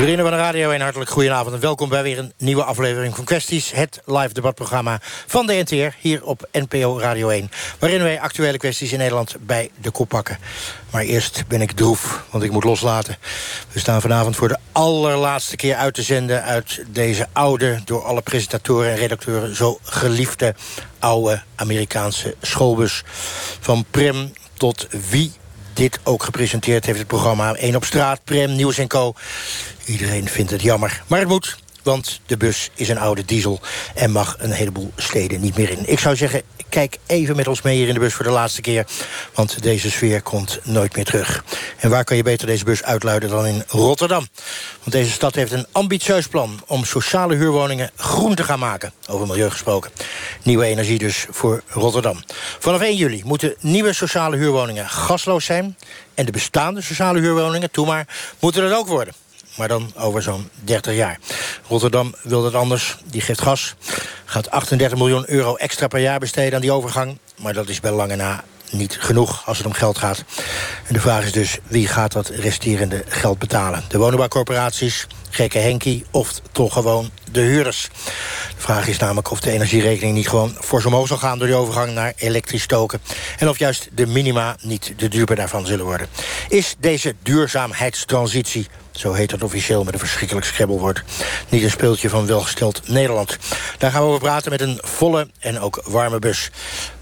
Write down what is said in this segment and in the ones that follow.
Vrienden van de Radio 1, hartelijk goedenavond en welkom bij weer een nieuwe aflevering van Kwesties. Het live debatprogramma van de NTR hier op NPO Radio 1. Waarin wij actuele kwesties in Nederland bij de kop pakken. Maar eerst ben ik droef, want ik moet loslaten. We staan vanavond voor de allerlaatste keer uit te zenden... uit deze oude, door alle presentatoren en redacteuren... zo geliefde oude Amerikaanse schoolbus. Van Prim tot wie dit ook gepresenteerd heeft, het programma 1 op straat, Prem, Nieuws en Co. Iedereen vindt het jammer, maar het moet. Want de bus is een oude diesel en mag een heleboel steden niet meer in. Ik zou zeggen, kijk even met ons mee hier in de bus voor de laatste keer. Want deze sfeer komt nooit meer terug. En waar kan je beter deze bus uitluiden dan in Rotterdam? Want deze stad heeft een ambitieus plan om sociale huurwoningen groen te gaan maken. Over milieu gesproken. Nieuwe energie dus voor Rotterdam. Vanaf 1 juli moeten nieuwe sociale huurwoningen gasloos zijn. En de bestaande sociale huurwoningen, toe maar, moeten dat ook worden maar dan over zo'n 30 jaar. Rotterdam wil dat anders, die geeft gas. Gaat 38 miljoen euro extra per jaar besteden aan die overgang. Maar dat is bij lange na niet genoeg als het om geld gaat. En de vraag is dus, wie gaat dat resterende geld betalen? De woningbouwcorporaties, gekke Henkie of toch gewoon de huurders? De vraag is namelijk of de energierekening niet gewoon voor omhoog zal gaan... door die overgang naar elektrisch stoken. En of juist de minima niet de dupe daarvan zullen worden. Is deze duurzaamheidstransitie zo heet dat officieel met een verschrikkelijk scrabbelwoord. Niet een speeltje van welgesteld Nederland. Daar gaan we over praten met een volle en ook warme bus.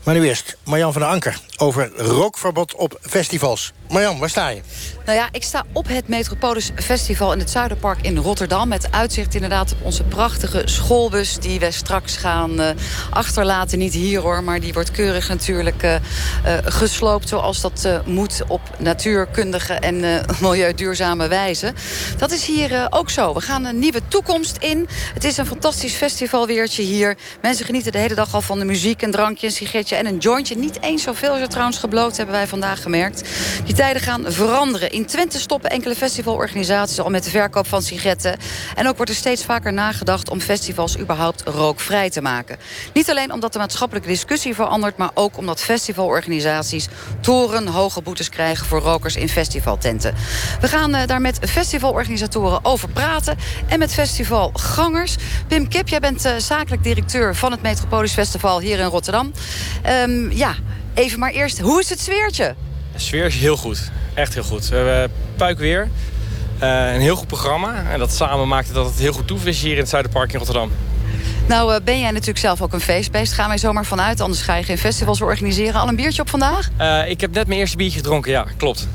Maar nu eerst Marjan van der Anker over rookverbod op festivals. Marjan, waar sta je? Nou ja, ik sta op het Metropolis Festival in het Zuiderpark in Rotterdam... met uitzicht inderdaad op onze prachtige schoolbus... die we straks gaan uh, achterlaten. Niet hier hoor, maar die wordt keurig natuurlijk uh, uh, gesloopt... zoals dat moet op natuurkundige en milieuduurzame wijze. Dat is hier ook zo. We gaan een nieuwe toekomst in. Het is een fantastisch festivalweertje hier. Mensen genieten de hele dag al van de muziek, een drankje, een sigaretje en een jointje. Niet eens zoveel is er trouwens gebloot, hebben wij vandaag gemerkt. Die tijden gaan veranderen. In Twente stoppen enkele festivalorganisaties al met de verkoop van sigaretten. En ook wordt er steeds vaker nagedacht om festivals überhaupt rookvrij te maken. Niet alleen omdat de maatschappelijke discussie verandert... maar ook omdat festivalorganisaties torenhoge boetes krijgen... voor rokers in festivaltenten. We gaan uh, daar met festivalorganisatoren over praten... en met festivalgangers. Pim Kip, jij bent uh, zakelijk directeur van het Metropolis Festival hier in Rotterdam. Um, ja, even maar eerst, hoe is het sfeertje? De sfeer is heel goed. Echt heel goed. We hebben puik weer. Uh, een heel goed programma. En dat samen maakt het dat het heel goed toef is hier in het Zuiderpark in Rotterdam. Nou uh, ben jij natuurlijk zelf ook een feestbeest. Gaan wij zomaar vanuit, anders ga je geen festivals organiseren. Al een biertje op vandaag? Uh, ik heb net mijn eerste biertje gedronken, ja, klopt.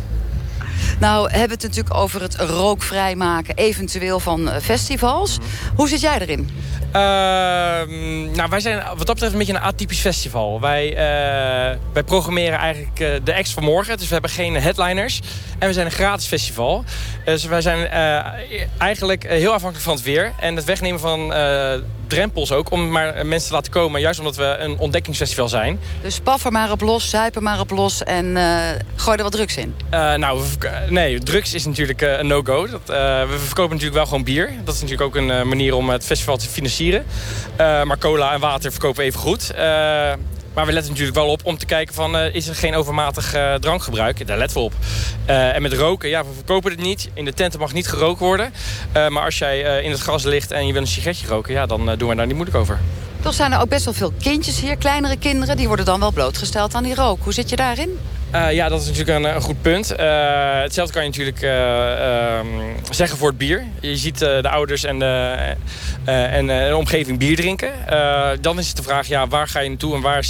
Nou, hebben we het natuurlijk over het rookvrij maken, eventueel van festivals. Mm -hmm. Hoe zit jij erin? Uh, nou, wij zijn wat dat betreft een beetje een atypisch festival. Wij, uh, wij programmeren eigenlijk uh, de acts van morgen. Dus we hebben geen headliners. En we zijn een gratis festival. Dus wij zijn eigenlijk heel afhankelijk van het weer. En het wegnemen van drempels ook. Om maar mensen te laten komen. Juist omdat we een ontdekkingsfestival zijn. Dus paffen maar op los, zuipen maar op los. En gooi er wat drugs in. nou, nee, drugs is natuurlijk een no-go. we verkopen natuurlijk wel gewoon bier. Dat is natuurlijk ook een manier om het festival te financieren. Uh, maar cola en water verkopen even goed. Maar we letten natuurlijk wel op om te kijken van... Uh, is er geen overmatig drankgebruik? Daar letten we op. en met roken, ja, we verkopen het niet. In de tenten mag niet gerookt worden. maar als jij in het gras ligt en je wil een sigaretje roken... Ja, dan doen we daar niet moeilijk over. Toch zijn er ook best wel veel kindjes hier, kleinere kinderen... die worden dan wel blootgesteld aan die rook. Hoe zit je daarin? Uh, ja, dat is natuurlijk een, een goed punt. Uh, hetzelfde kan je natuurlijk um, zeggen voor het bier. Je ziet de ouders en de, en, de omgeving bier drinken. dan is het de vraag, ja, waar ga je naartoe en waar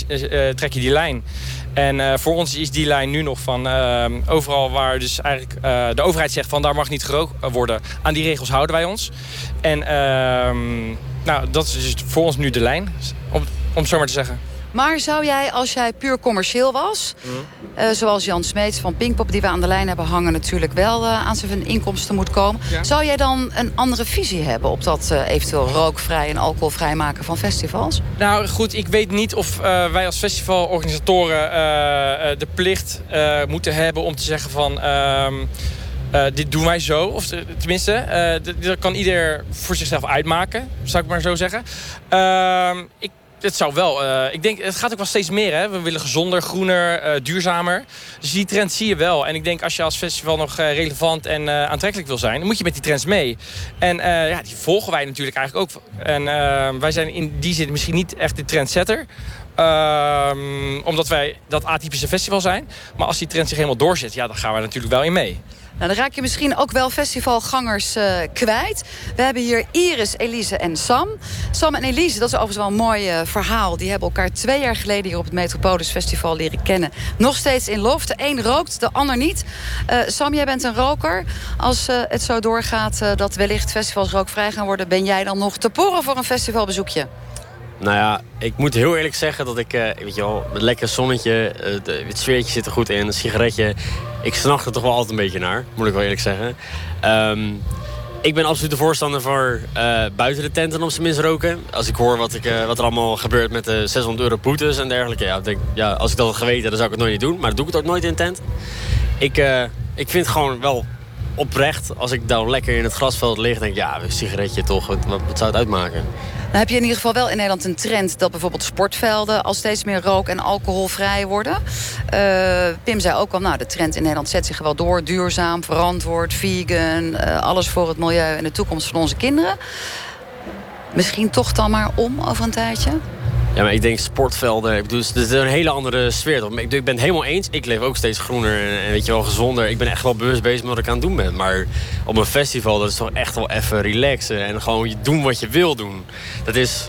trek je die lijn? En voor ons is die lijn nu nog van overal waar dus eigenlijk de overheid zegt van daar mag niet gerookt worden. Aan die regels houden wij ons. En ehm, nou, dat is dus voor ons nu de lijn, om, om het zo maar te zeggen. Maar zou jij, als jij puur commercieel was... Mm. Uh, zoals Jan Smeets van Pinkpop, die we aan de lijn hebben hangen... natuurlijk wel uh, aan zijn inkomsten moet komen... Ja. zou jij dan een andere visie hebben... op dat uh, eventueel rookvrij en alcoholvrij maken van festivals? Nou goed, ik weet niet of wij als festivalorganisatoren... de plicht moeten hebben om te zeggen van... Ehm, dit doen wij zo. Of tenminste, dat kan ieder voor zichzelf uitmaken, zou ik maar zo zeggen. Ehm, ik het zou wel. Uh, ik denk, het gaat ook wel steeds meer. Hè? We willen gezonder, groener, uh, duurzamer. Dus die trend zie je wel. En ik denk als je als festival nog uh, relevant en aantrekkelijk wil zijn... dan moet je met die trends mee. En ja, die volgen wij natuurlijk eigenlijk ook. En wij zijn in die zin misschien niet echt de trendsetter. Ehm, omdat wij dat atypische festival zijn. Maar als die trend zich helemaal doorzet, ja, dan gaan we natuurlijk wel in mee. Nou, dan raak je misschien ook wel festivalgangers uh, kwijt. We hebben hier Iris, Elise en Sam. Sam en Elise, dat is overigens wel een mooi uh, verhaal. Die hebben elkaar twee jaar geleden hier op het Metropolis Festival leren kennen. Nog steeds in lof. De een rookt, de ander niet. Uh, Sam, jij bent een roker. Als het zo doorgaat dat wellicht festivals rookvrij gaan worden... ben jij dan nog te poren voor een festivalbezoekje? Nou ja, ik moet heel eerlijk zeggen dat ik, weet je wel, met lekker zonnetje, het sfeertje zit er goed in, een sigaretje ik snacht er toch wel altijd een beetje naar, moet ik wel eerlijk zeggen. Ehm, ik ben absoluut de voorstander voor uh, buiten de tenten op zijn minst roken. Als ik hoor wat, ik, wat er allemaal gebeurt met de 600 euro boetes en dergelijke. Ja, denk, ja, als ik dat had geweten, dan zou ik het nooit niet doen. Maar dan doe ik het ook nooit in een tent. Ik, ik vind het gewoon wel oprecht, als ik daar lekker in het grasveld lig... denk ik, ja, een sigaretje toch, wat, zou het uitmaken? Dan heb je in ieder geval wel in Nederland een trend... dat bijvoorbeeld sportvelden al steeds meer rook- en alcoholvrij worden. Uh, Pim zei ook al, nou, de trend in Nederland zet zich wel door. Duurzaam, verantwoord, vegan, uh, alles voor het milieu en de toekomst van onze kinderen. Misschien toch dan maar om over een tijdje? Ja, maar ik denk sportvelden. Ik bedoel, het is een hele andere sfeer. Ik, ik ben het helemaal eens. Ik leef ook steeds groener en, weet je wel, gezonder. Ik ben echt wel bewust bezig met wat ik aan het doen ben. Maar op een festival, dat is toch echt wel even relaxen. En gewoon doen wat je wil doen. Dat is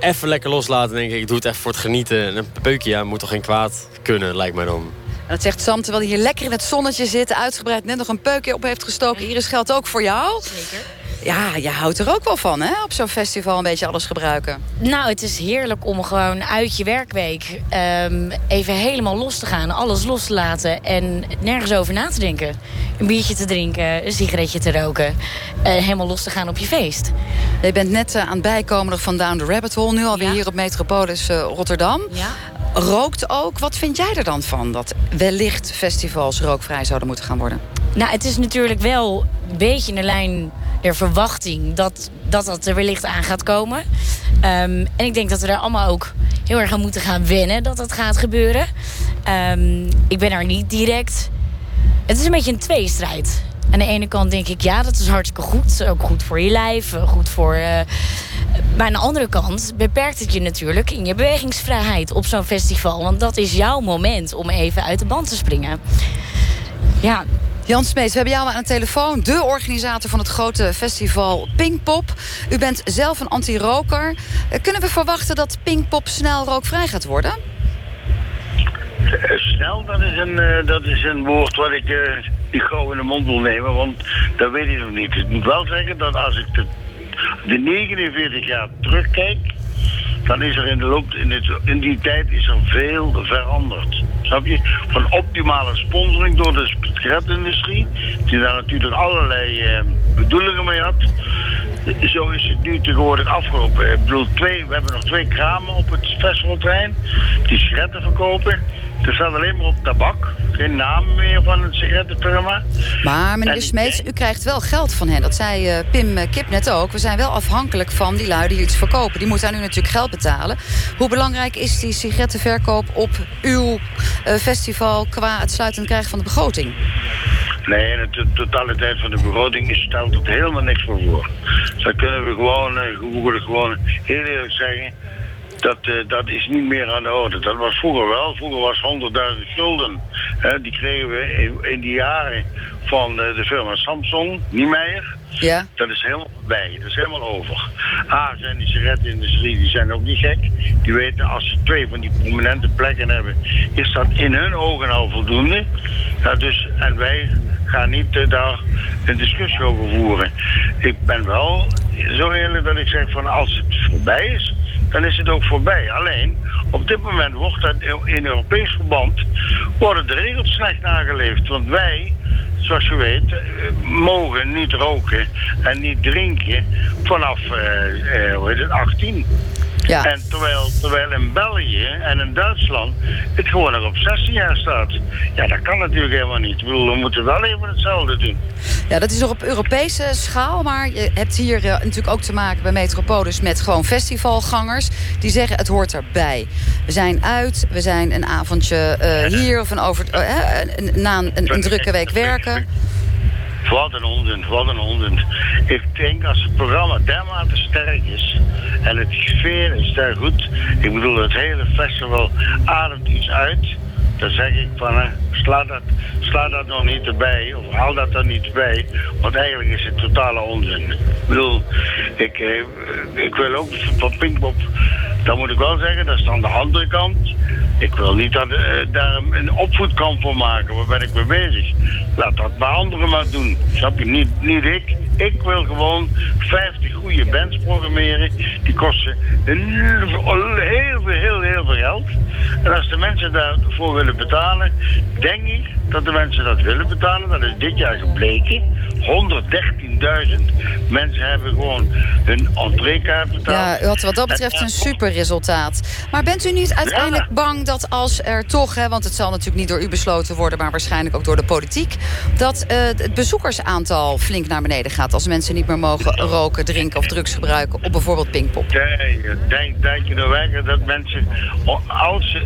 even lekker loslaten, denk ik. Ik doe het echt voor het genieten. En een peukje ja, moet toch geen kwaad kunnen, lijkt mij dan. En dat zegt Sam, terwijl hij hier lekker in het zonnetje zit... uitgebreid net nog een peukje op heeft gestoken. Iris geldt ook voor jou. Zeker. Ja, je houdt er ook wel van, hè? Op zo'n festival een beetje alles gebruiken. Nou, het is heerlijk om gewoon uit je werkweek... Um, even helemaal los te gaan, alles los te laten... en nergens over na te denken. Een biertje te drinken, een sigaretje te roken... Uh, helemaal los te gaan op je feest. Je bent net uh, aan het bijkomen van Down the Rabbit Hole... nu alweer ja. hier op Metropolis uh, Rotterdam. Ja. Rookt ook. Wat vind jij er dan van... dat wellicht festivals rookvrij zouden moeten gaan worden? Nou, het is natuurlijk wel een beetje een lijn de verwachting dat, dat dat er wellicht aan gaat komen. Um, en ik denk dat we daar allemaal ook heel erg aan moeten gaan wennen dat dat gaat gebeuren. Um, ik ben er niet direct... Het is een beetje een tweestrijd. Aan de ene kant denk ik, ja, dat is hartstikke goed. Ook goed voor je lijf, goed voor... Uh, maar aan de andere kant beperkt het je natuurlijk in je bewegingsvrijheid op zo'n festival. Want dat is jouw moment om even uit de band te springen. Ja, Jan Smeets, we hebben jou aan de telefoon. De organisator van het grote festival Pinkpop. U bent zelf een anti-roker. Eh, kunnen we verwachten dat Pinkpop snel rookvrij gaat worden? Uh, snel, dat is, een, uh, dat is een woord wat ik niet gauw in de mond wil nemen, want dat weet ik nog niet. Ik moet wel zeggen dat als ik de, de 49 jaar terugkijk, dan is er in, de loop, in, het, in die tijd is er veel veranderd. Snap je? Van optimale sponsoring door de sigaretindustrie, die daar natuurlijk allerlei eh, bedoelingen mee had. Zo is het nu tegenwoordig afgelopen. Ik bedoel, twee, we hebben nog twee kramen op het festivaltrein die sigaretten verkopen. Er staat alleen maar op tabak. Geen naam meer van een sigarettenfirma. Maar meneer Smeets, u krijgt wel geld van hen. Dat zei uh, Pim Kip net ook. We zijn wel afhankelijk van die lui die iets verkopen. Die moeten aan u natuurlijk geld betalen. Hoe belangrijk is die sigarettenverkoop op uw uh, festival... qua het sluitend krijgen van de begroting? Nee, de totaliteit van de begroting stelt er helemaal niks voor voor. Zo kunnen we gewoon, uh, gewoon heel eerlijk zeggen dat, uh, dat is niet meer aan de orde. Dat was vroeger wel. Vroeger was 100.000 schulden. Hè, die kregen we in, die jaren van de firma Samsung, Niemeyer. Ja. Dat is helemaal bij. Dat is helemaal over. A, zijn die sigarettenindustrie, die zijn ook niet gek. Die weten als ze twee van die prominente plekken hebben, is dat in hun ogen al voldoende. Ja, dus, en wij gaan niet uh, daar een discussie over voeren. Ik ben wel zo eerlijk dat ik zeg van als het voorbij is, dan is het ook voorbij. Alleen, op dit moment wordt dat in Europees verband... worden de regels slecht nageleefd. Want wij, zoals je weet, mogen niet roken en niet drinken vanaf uh, uh, hoe heet het, 18. Ja. En terwijl, terwijl in België en in Duitsland het gewoon nog op 16 jaar staat. Ja, dat kan natuurlijk helemaal niet. Ik bedoel, we moeten wel even hetzelfde doen. Ja, dat is nog op Europese schaal. Maar je hebt hier eh, natuurlijk ook te maken bij Metropolis... met gewoon festivalgangers die zeggen het hoort erbij. We zijn uit, we zijn een avondje eh, hier of een over, eh, na een, een, een drukke week werken. Wat een onzin, wat een onzin. Ik denk als het programma dermate sterk is en het sfeer is daar goed. Ik bedoel, het hele festival ademt iets uit. Dan zeg ik van, hè, sla, dat, sla dat nog niet erbij of haal dat er niet bij. Want eigenlijk is het totale onzin. Ik bedoel, ik, eh, wil ook van Pinkpop, dat moet ik wel zeggen, dat is aan de andere kant. Ik wil niet dat, eh, daar een- een opvoedkamp voor maken. Waar ben ik mee bezig? Laat dat maar anderen maar doen. Snap je? Niet, niet ik. Ik wil gewoon 50 goede bands programmeren. Die kosten heel veel, heel heel veel geld. En als de mensen daarvoor willen betalen, denk ik dat de mensen dat willen betalen. Dat is dit jaar gebleken. 113.000 mensen hebben gewoon hun entreekaart betaald. Ja, u had wat dat betreft een super resultaat. Maar bent u niet uiteindelijk bang dat als er toch... Hè, want het zal natuurlijk niet door u besloten worden... maar waarschijnlijk ook door de politiek... dat eh, het bezoekersaantal flink naar beneden gaat... als mensen niet meer mogen roken, drinken of drugs gebruiken... op bijvoorbeeld Pinkpop? Nee, denk, denk je nou werkelijk dat mensen... Als ze,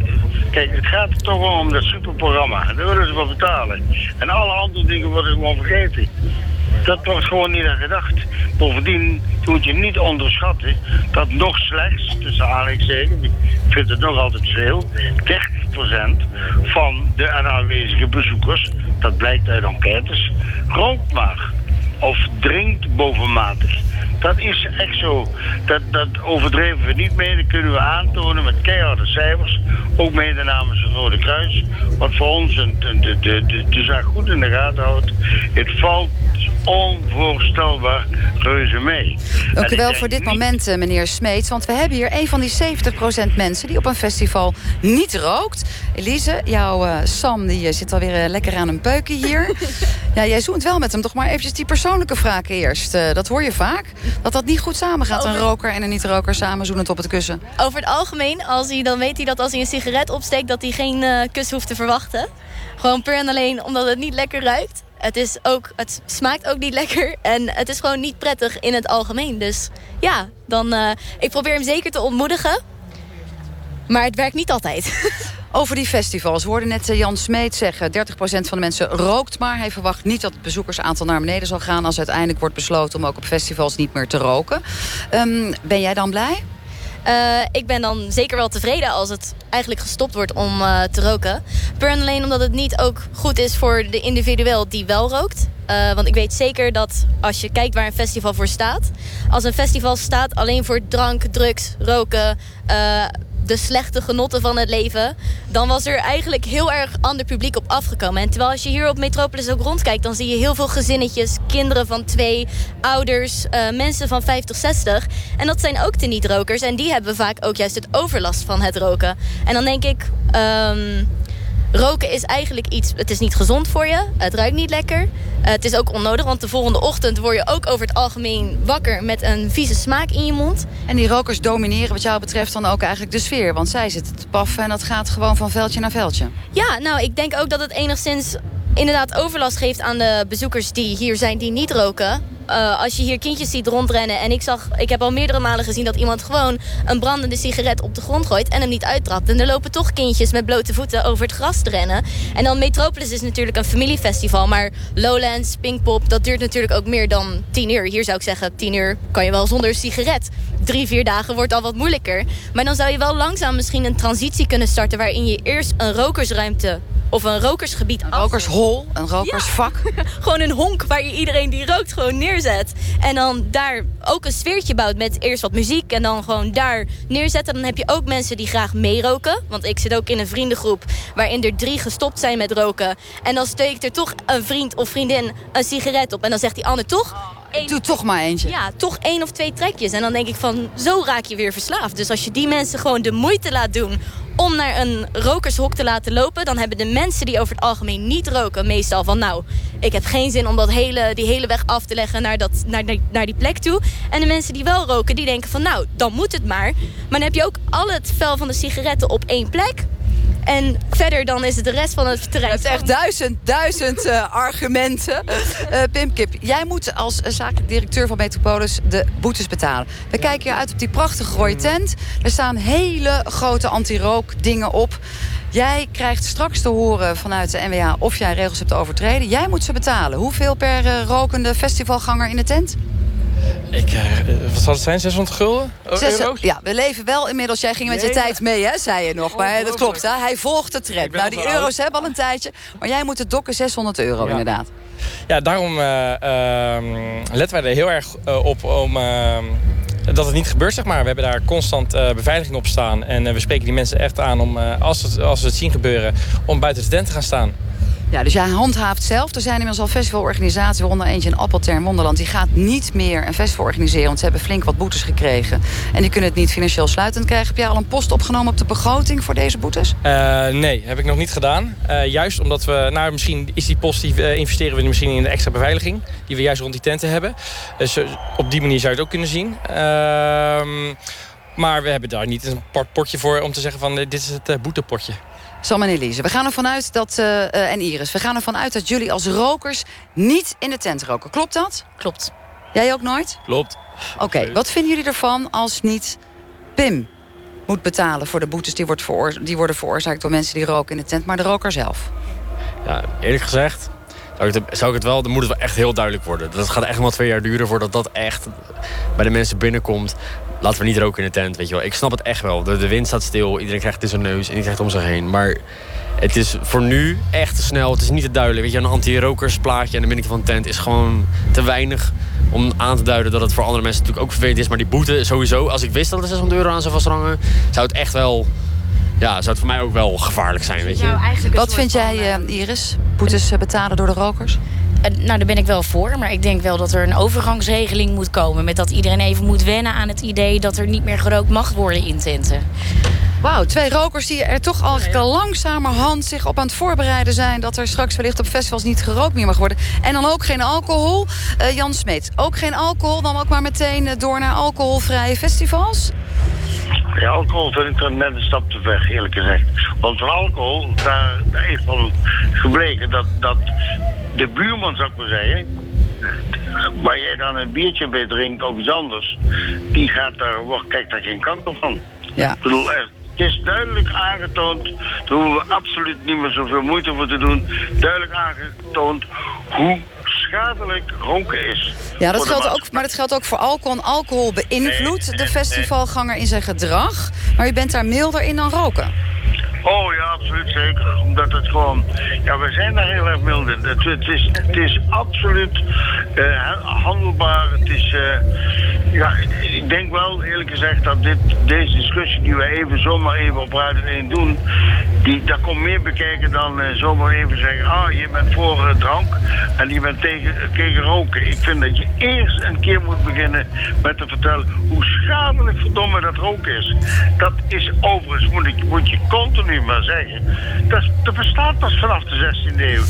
kijk, het gaat er toch om dat superprogramma. Daar willen ze wel betalen. En alle andere dingen worden gewoon vergeten. Dat wordt gewoon niet aan gedacht. Bovendien moet je niet onderschatten dat nog slechts, tussen aanhalingstekens, ik vind het nog altijd veel, 30% van de aanwezige bezoekers, dat blijkt uit enquêtes, rookt maar. Of drinkt bovenmatig. Dat is echt zo. Dat, dat overdreven we niet mee. Dat kunnen we aantonen met keiharde cijfers. Ook mede namens het Rode Kruis. Wat voor ons een, de, de, de, de, zaak goed in de gaten houdt. Het valt onvoorstelbaar reuze mee. Dank u wel voor dit niet- moment, eh, meneer Smeets. Want we hebben hier een van die 70% mensen... die op een festival niet rookt. Elise, jouw eh, Sam die, eh, zit alweer lekker aan een peuken hier. ja, jij zoent wel met hem. Toch maar eventjes die persoonlijke vragen eerst. Eh, dat hoor je vaak. Dat dat niet goed samengaat. Een Over- roker en een niet-roker samen zoenend op het kussen. Over het algemeen, als hij, dan weet hij dat als hij een sigaret opsteekt... dat hij geen eh, kus hoeft te verwachten. Gewoon puur en alleen omdat het niet lekker ruikt. Het, is ook, het smaakt ook niet lekker. En het is gewoon niet prettig in het algemeen. Dus ja, dan, eh, ik probeer hem zeker te ontmoedigen. Maar het werkt niet altijd. Over die festivals. We hoorden net eh, Jan Smeet zeggen... 30% van de mensen rookt maar. Hij verwacht niet dat het bezoekersaantal naar beneden zal gaan... als uiteindelijk wordt besloten om ook op festivals niet meer te roken. Ehm, ben jij dan blij? Eh, ik ben dan zeker wel tevreden als het eigenlijk gestopt wordt om eh, te roken. Puur en alleen omdat het niet ook goed is voor de individueel die wel rookt. Want ik weet zeker dat als je kijkt waar een festival voor staat... als een festival staat alleen voor drank, drugs, roken... de slechte genotten van het leven... dan was er eigenlijk heel erg ander publiek op afgekomen. En terwijl als je hier op Metropolis ook rondkijkt... dan zie je heel veel gezinnetjes, kinderen van twee, ouders... eh, mensen van 50, 60. En dat zijn ook de niet-rokers. En die hebben vaak ook juist het overlast van het roken. En dan denk ik... ehm, Roken is eigenlijk iets, het is niet gezond voor je. Het ruikt niet lekker. Eh, het is ook onnodig, want de volgende ochtend word je ook over het algemeen wakker met een vieze smaak in je mond. En die rokers domineren wat jou betreft dan ook eigenlijk de sfeer. Want zij zitten te paffen en dat gaat gewoon van veldje naar veldje. Ja, nou, ik denk ook dat het enigszins inderdaad overlast geeft aan de bezoekers die hier zijn die niet roken. Eh, als je hier kindjes ziet rondrennen en ik zag, ik heb al meerdere malen gezien dat iemand gewoon een brandende sigaret op de grond gooit en hem niet uittrapt. En er lopen toch kindjes met blote voeten over het gras te rennen. En dan Metropolis is natuurlijk een familiefestival, maar Lowlands, Pinkpop, dat duurt natuurlijk ook meer dan tien uur. Hier zou ik zeggen, tien uur kan je wel zonder sigaret. Drie, vier dagen wordt al wat moeilijker. Maar dan zou je wel langzaam misschien een transitie kunnen starten waarin je eerst een rokersruimte of een rokersgebied Een rokershol, een rokersvak. gewoon een honk waar je iedereen die rookt gewoon neerzet. En dan daar ook een sfeertje bouwt met eerst wat muziek en dan gewoon daar neerzetten. Dan heb je ook mensen die graag meeroken. Want ik zit ook in een vriendengroep waarin er drie gestopt zijn met roken. En dan steekt er toch een vriend of vriendin een sigaret op. En dan zegt die ander toch... één- Doe toch maar eentje. ja, toch één of twee trekjes. En dan denk ik van, zo raak je weer verslaafd. Dus als je die mensen gewoon de moeite laat doen om naar een rokershok te laten lopen... dan hebben de mensen die over het algemeen niet roken... meestal van, nou, ik heb geen zin om dat hele, die hele weg af te leggen... Naar, dat, naar, naar, naar die plek toe. En de mensen die wel roken, die denken van, nou, dan moet het maar. Maar dan heb je ook al het vel van de sigaretten op één plek... En verder dan is het de rest van het terrein. Het is echt duizend, duizend uh, argumenten. Uh, Pim Kip, jij moet als zakelijk directeur van Metropolis de boetes betalen. We kijken hier uit op die prachtige rode tent. Er staan hele grote anti-rook dingen op. Jij krijgt straks te horen vanuit de NWA of jij regels hebt overtreden. Jij moet ze betalen. Hoeveel per rokende festivalganger in de tent? Ik, uh, wat zal het zijn? 600 gulden? Zes, ja, we leven wel inmiddels. Jij ging met je tijd mee, hè, zei je nog. Maar dat klopt, hè? Hij volgt de trend. Nou, die euro's hebben al een tijdje. Maar jij moet het dokken 600 euro, ja. inderdaad. Ja, daarom uh, uh, letten wij er heel erg op om dat het niet gebeurt, zeg maar. We hebben daar constant uh, beveiliging op staan. En uh, we spreken die mensen echt aan om, uh, als, het, als we het zien gebeuren, om buiten de tent te gaan staan. Ja, dus jij handhaaft zelf. Er zijn inmiddels al festivalorganisaties, waaronder eentje in Appeltern Wonderland. Die gaat niet meer een festival organiseren, want ze hebben flink wat boetes gekregen. En die kunnen het niet financieel sluitend krijgen. Heb jij al een post opgenomen op de begroting voor deze boetes? Uh, nee, heb ik nog niet gedaan. Uh, juist omdat we, nou misschien is die post, die uh, investeren we misschien in de extra beveiliging. Die we juist rond die tenten hebben. Dus op die manier zou je het ook kunnen zien. Ehm, maar we hebben daar niet een potje voor om te zeggen van dit is het boetepotje. Sam en Elise, we gaan ervan uit dat, uh, uh, en Iris, we gaan ervan uit dat jullie als rokers niet in de tent roken. Klopt dat? Klopt. Jij ook nooit? Klopt. Oké, okay, wat vinden jullie ervan als niet Pim moet betalen voor de boetes die, wordt veroor die worden veroorzaakt door mensen die roken in de tent, maar de roker zelf? Ja, eerlijk gezegd zou ik, het, zou ik het wel, dan moet het wel echt heel duidelijk worden. Dat gaat echt wel twee jaar duren voordat dat echt bij de mensen binnenkomt. Laten we niet roken in de tent, weet je wel. Ik snap het echt wel. De, de wind staat stil, iedereen krijgt het in zijn neus en iedereen krijgt het om zich heen. Maar het is voor nu echt te snel. Het is niet te duidelijk. Weet je, een anti-rokersplaatje en de binnenkant van een tent is gewoon te weinig om aan te duiden dat het voor andere mensen natuurlijk ook vervelend is. Maar die boete sowieso, als ik wist dat er 600 euro aan zou vasthangen, zou het echt wel ja, zou het voor mij ook wel gevaarlijk zijn, weet je. Nou, Wat vind jij, uh, Iris? Boetes betalen door de rokers? Uh, nou, daar ben ik wel voor. Maar ik denk wel dat er een overgangsregeling moet komen. Met dat iedereen even moet wennen aan het idee... dat er niet meer gerookt mag worden in tenten. Wauw, twee rokers die er toch al langzamerhand zich op aan het voorbereiden zijn... dat er straks wellicht op festivals niet gerookt meer mag worden. En dan ook geen alcohol. Uh, Jan Smeet, ook geen alcohol. Dan ook maar meteen door naar alcoholvrije festivals? Ja, alcohol vind ik dan net een stap te ver, eerlijk gezegd. Want van alcohol, daar, daar is van gebleken dat, dat de buurman, zou ik maar zeggen... waar jij dan een biertje bij drinkt of iets anders... die gaat daar, kijk daar geen kant op van. Ja. Ik bedoel, echt, het is duidelijk aangetoond, daar hoeven we absoluut niet meer zoveel moeite voor te doen... duidelijk aangetoond hoe schadelijk roken is. Ja, dat geldt ook, maar dat geldt ook voor alcohol. Alcohol beïnvloedt nee, de festivalganger in zijn gedrag. Maar u bent daar milder in dan roken. Oh ja, absoluut zeker. Omdat het gewoon... Ja, we zijn daar heel erg mild in. Het, het, is, het is absoluut uh, handelbaar. Het is... Uh, ja, ik denk wel eerlijk gezegd dat dit, deze discussie die we even zomaar even op Radio 1 doen... Die, daar komt meer bekijken dan uh, zomaar even zeggen... ah, je bent voor drank en je bent tegen, tegen roken. Ik vind dat je eerst een keer moet beginnen met te vertellen... hoe schadelijk verdomme dat roken is. Dat is overigens, moet, ik, moet je continu maar zeggen... dat, dat bestaat pas vanaf de 16e eeuw.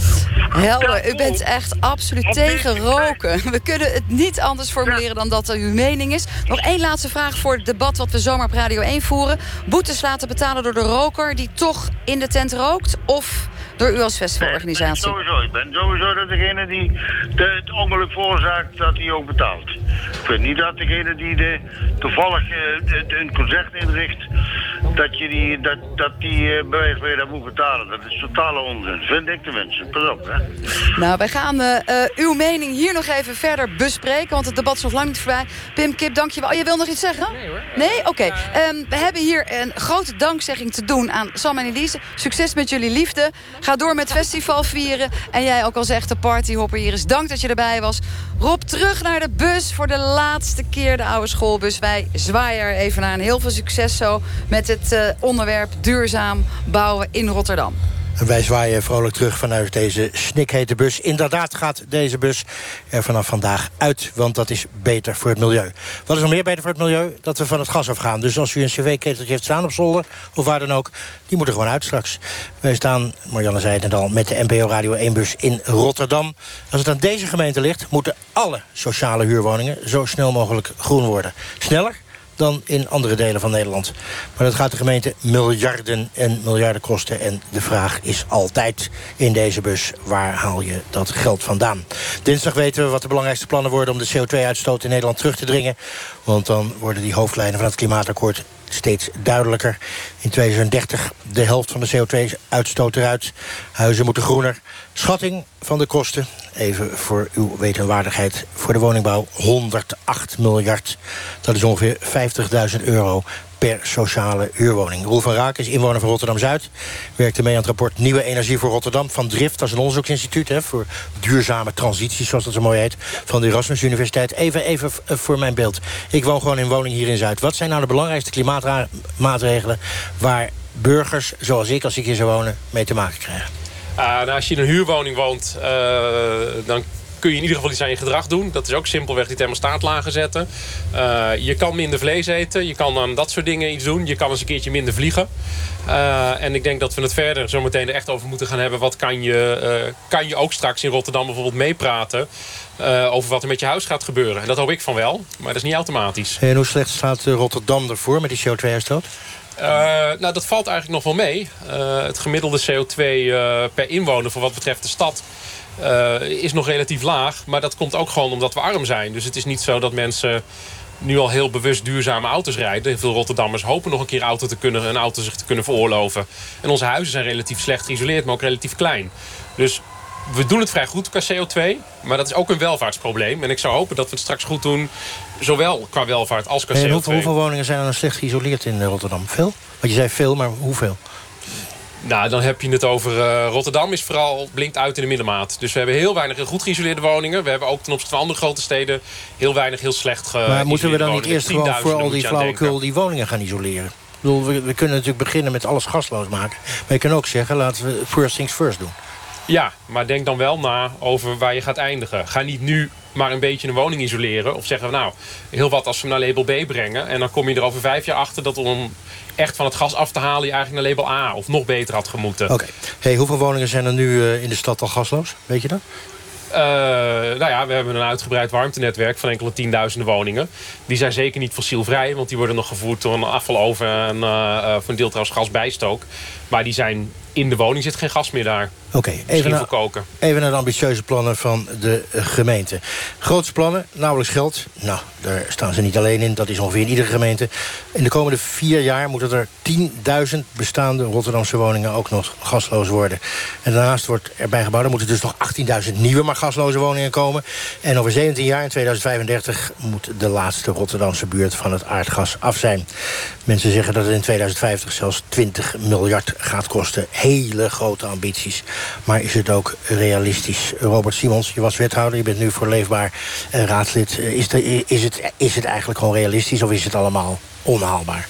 Helder, u bent echt absoluut tegen roken. We kunnen het niet anders formuleren dan dat er uw mening is. Nog één laatste vraag voor het debat wat we zomaar op Radio 1 voeren. Boetes laten betalen door de roker die toch in de tent rookt? Of door u als festivalorganisatie? Nee, sowieso. Ik ben sowieso dat degene die de, het ongeluk veroorzaakt, dat hij ook betaalt. Ik vind niet dat degene die de, toevallig uh, een concert inricht, dat, je die, dat, dat die uh, bij wijze dat moet betalen. Dat is totale onzin, vind ik tenminste. Pas op, hè. Nou, wij gaan uh, uw mening hier nog even verder bespreken, want het debat is nog lang niet voorbij. Pim Kip, dankjewel. Oh, je wil nog iets zeggen? Nee hoor. Nee? Oké. Okay. Um, we hebben hier een grote dankzegging te doen aan Sam en Elise. Succes met jullie liefde. Ga door met festival vieren. En jij ook als echte partyhopper, Iris, dank dat je erbij was. Rob, terug naar de bus voor de laatste keer de oude schoolbus. Wij zwaaien er even naar. En heel veel succes zo met het uh, onderwerp duurzaam bouwen in Rotterdam. Wij zwaaien vrolijk terug vanuit deze snikhete bus. Inderdaad gaat deze bus er vanaf vandaag uit, want dat is beter voor het milieu. Wat is nog meer beter voor het milieu? Dat we van het gas afgaan. Dus als u een cv-keteltje heeft staan op zolder, of waar dan ook... die moeten gewoon uit straks. Wij staan, Marianne zei het al, met de NPO Radio 1-bus in Rotterdam. Als het aan deze gemeente ligt, moeten alle sociale huurwoningen... zo snel mogelijk groen worden. Sneller? Dan in andere delen van Nederland. Maar dat gaat de gemeente miljarden en miljarden kosten. En de vraag is altijd in deze bus, waar haal je dat geld vandaan? Dinsdag weten we wat de belangrijkste plannen worden... om de CO2-uitstoot in Nederland terug te dringen. Want dan worden die hoofdlijnen van het klimaatakkoord steeds duidelijker. In 2030 de helft van de CO2-uitstoot eruit. Huizen moeten groener. Schatting van de kosten, even voor uw wetenwaardigheid... voor de woningbouw 108 miljard. Dat is ongeveer 50.000 euro per sociale huurwoning. Roel van Raak is inwoner van Rotterdam-Zuid. Werkte mee aan het rapport Nieuwe Energie voor Rotterdam... van Drift, dat is een onderzoeksinstituut hè, voor duurzame transitie... zoals dat zo mooi heet, van de Erasmus Universiteit. Even, even voor mijn beeld. Ik woon gewoon in woning hier in Zuid. Wat zijn nou de belangrijkste klimaatmaatregelen... waar burgers, zoals ik, als ik hier zou wonen, mee te maken krijgen? Uh, nou, als je in een huurwoning woont, uh, dan kun je in ieder geval iets aan je gedrag doen. Dat is ook simpelweg die thermostaat lager zetten. Uh, je kan minder vlees eten. Je kan aan dat soort dingen iets doen. Je kan eens een keertje minder vliegen. Uh, en ik denk dat we het verder zo meteen er echt over moeten gaan hebben. Wat kan je, uh, kan je ook straks in Rotterdam bijvoorbeeld meepraten... over wat er met je huis gaat gebeuren. En dat hoop ik van wel, maar dat is niet automatisch. En hoe slecht staat Rotterdam ervoor met die CO2-uitstoot? Uh, nou, dat valt eigenlijk nog wel mee. Uh, het gemiddelde CO2 uh, per inwoner voor wat betreft de stad is nog relatief laag. Maar dat komt ook gewoon omdat we arm zijn. Dus het is niet zo dat mensen nu al heel bewust duurzame auto's rijden. Veel Rotterdammers hopen nog een keer auto te kunnen, een auto zich te kunnen veroorloven. En onze huizen zijn relatief slecht geïsoleerd, maar ook relatief klein. Dus we doen het vrij goed qua CO2, maar dat is ook een welvaartsprobleem. En ik zou hopen dat we het straks goed doen, zowel qua welvaart als qua CO2. Hoeveel, hoeveel, woningen zijn er dan slecht geïsoleerd in Rotterdam? Veel? Want je zei veel, maar hoeveel? Nou, dan heb je het over... Uh, Rotterdam is vooral blinkt uit in de middenmaat. Dus we hebben heel weinig heel goed geïsoleerde woningen. We hebben ook ten opzichte van andere grote steden... heel weinig heel slecht geïsoleerde Maar moeten we dan niet eerst gewoon voor al die flauwekul... die woningen gaan isoleren? Ik bedoel, we, we kunnen natuurlijk beginnen met alles gasloos maken. Maar je kan ook zeggen, laten we first things first doen. Ja, maar denk dan wel na over waar je gaat eindigen. Ga niet nu maar een beetje een woning isoleren. Of zeggen we nou, heel wat als we hem naar label B brengen. En dan kom je er over vijf jaar achter dat om echt van het gas af te halen... je eigenlijk naar label A of nog beter had gemoeten. Oké. Hey, hoeveel woningen zijn er nu uh, in de stad al gasloos? Weet je dat? Uh, nou ja, we hebben een uitgebreid warmtenetwerk van enkele tienduizenden woningen. Die zijn zeker niet fossielvrij, want die worden nog gevoerd door een afvaloven en uh, voor een deel trouwens gasbijstook. Maar die zijn in de woning zit geen gas meer daar. Oké, okay, even, naar, even naar de ambitieuze plannen van de gemeente. Grootste plannen, nauwelijks geld. Nou, daar staan ze niet alleen in. Dat is ongeveer in iedere gemeente. In de komende vier jaar moeten er 10.000 bestaande Rotterdamse woningen ook nog gasloos worden. En daarnaast wordt erbij gebouwd, er moeten dus nog 18.000 nieuwe maar gasloze woningen komen. En over 17 jaar, in 2035, moet de laatste Rotterdamse buurt van het aardgas af zijn. Mensen zeggen dat het in 2050 zelfs 20 miljard gaat kosten. Hele grote ambities. Maar is het ook realistisch? Robert Simons, je was wethouder, je bent nu voor Leefbaar raadslid. Is, de, is, het, is het eigenlijk gewoon realistisch of is het allemaal onhaalbaar?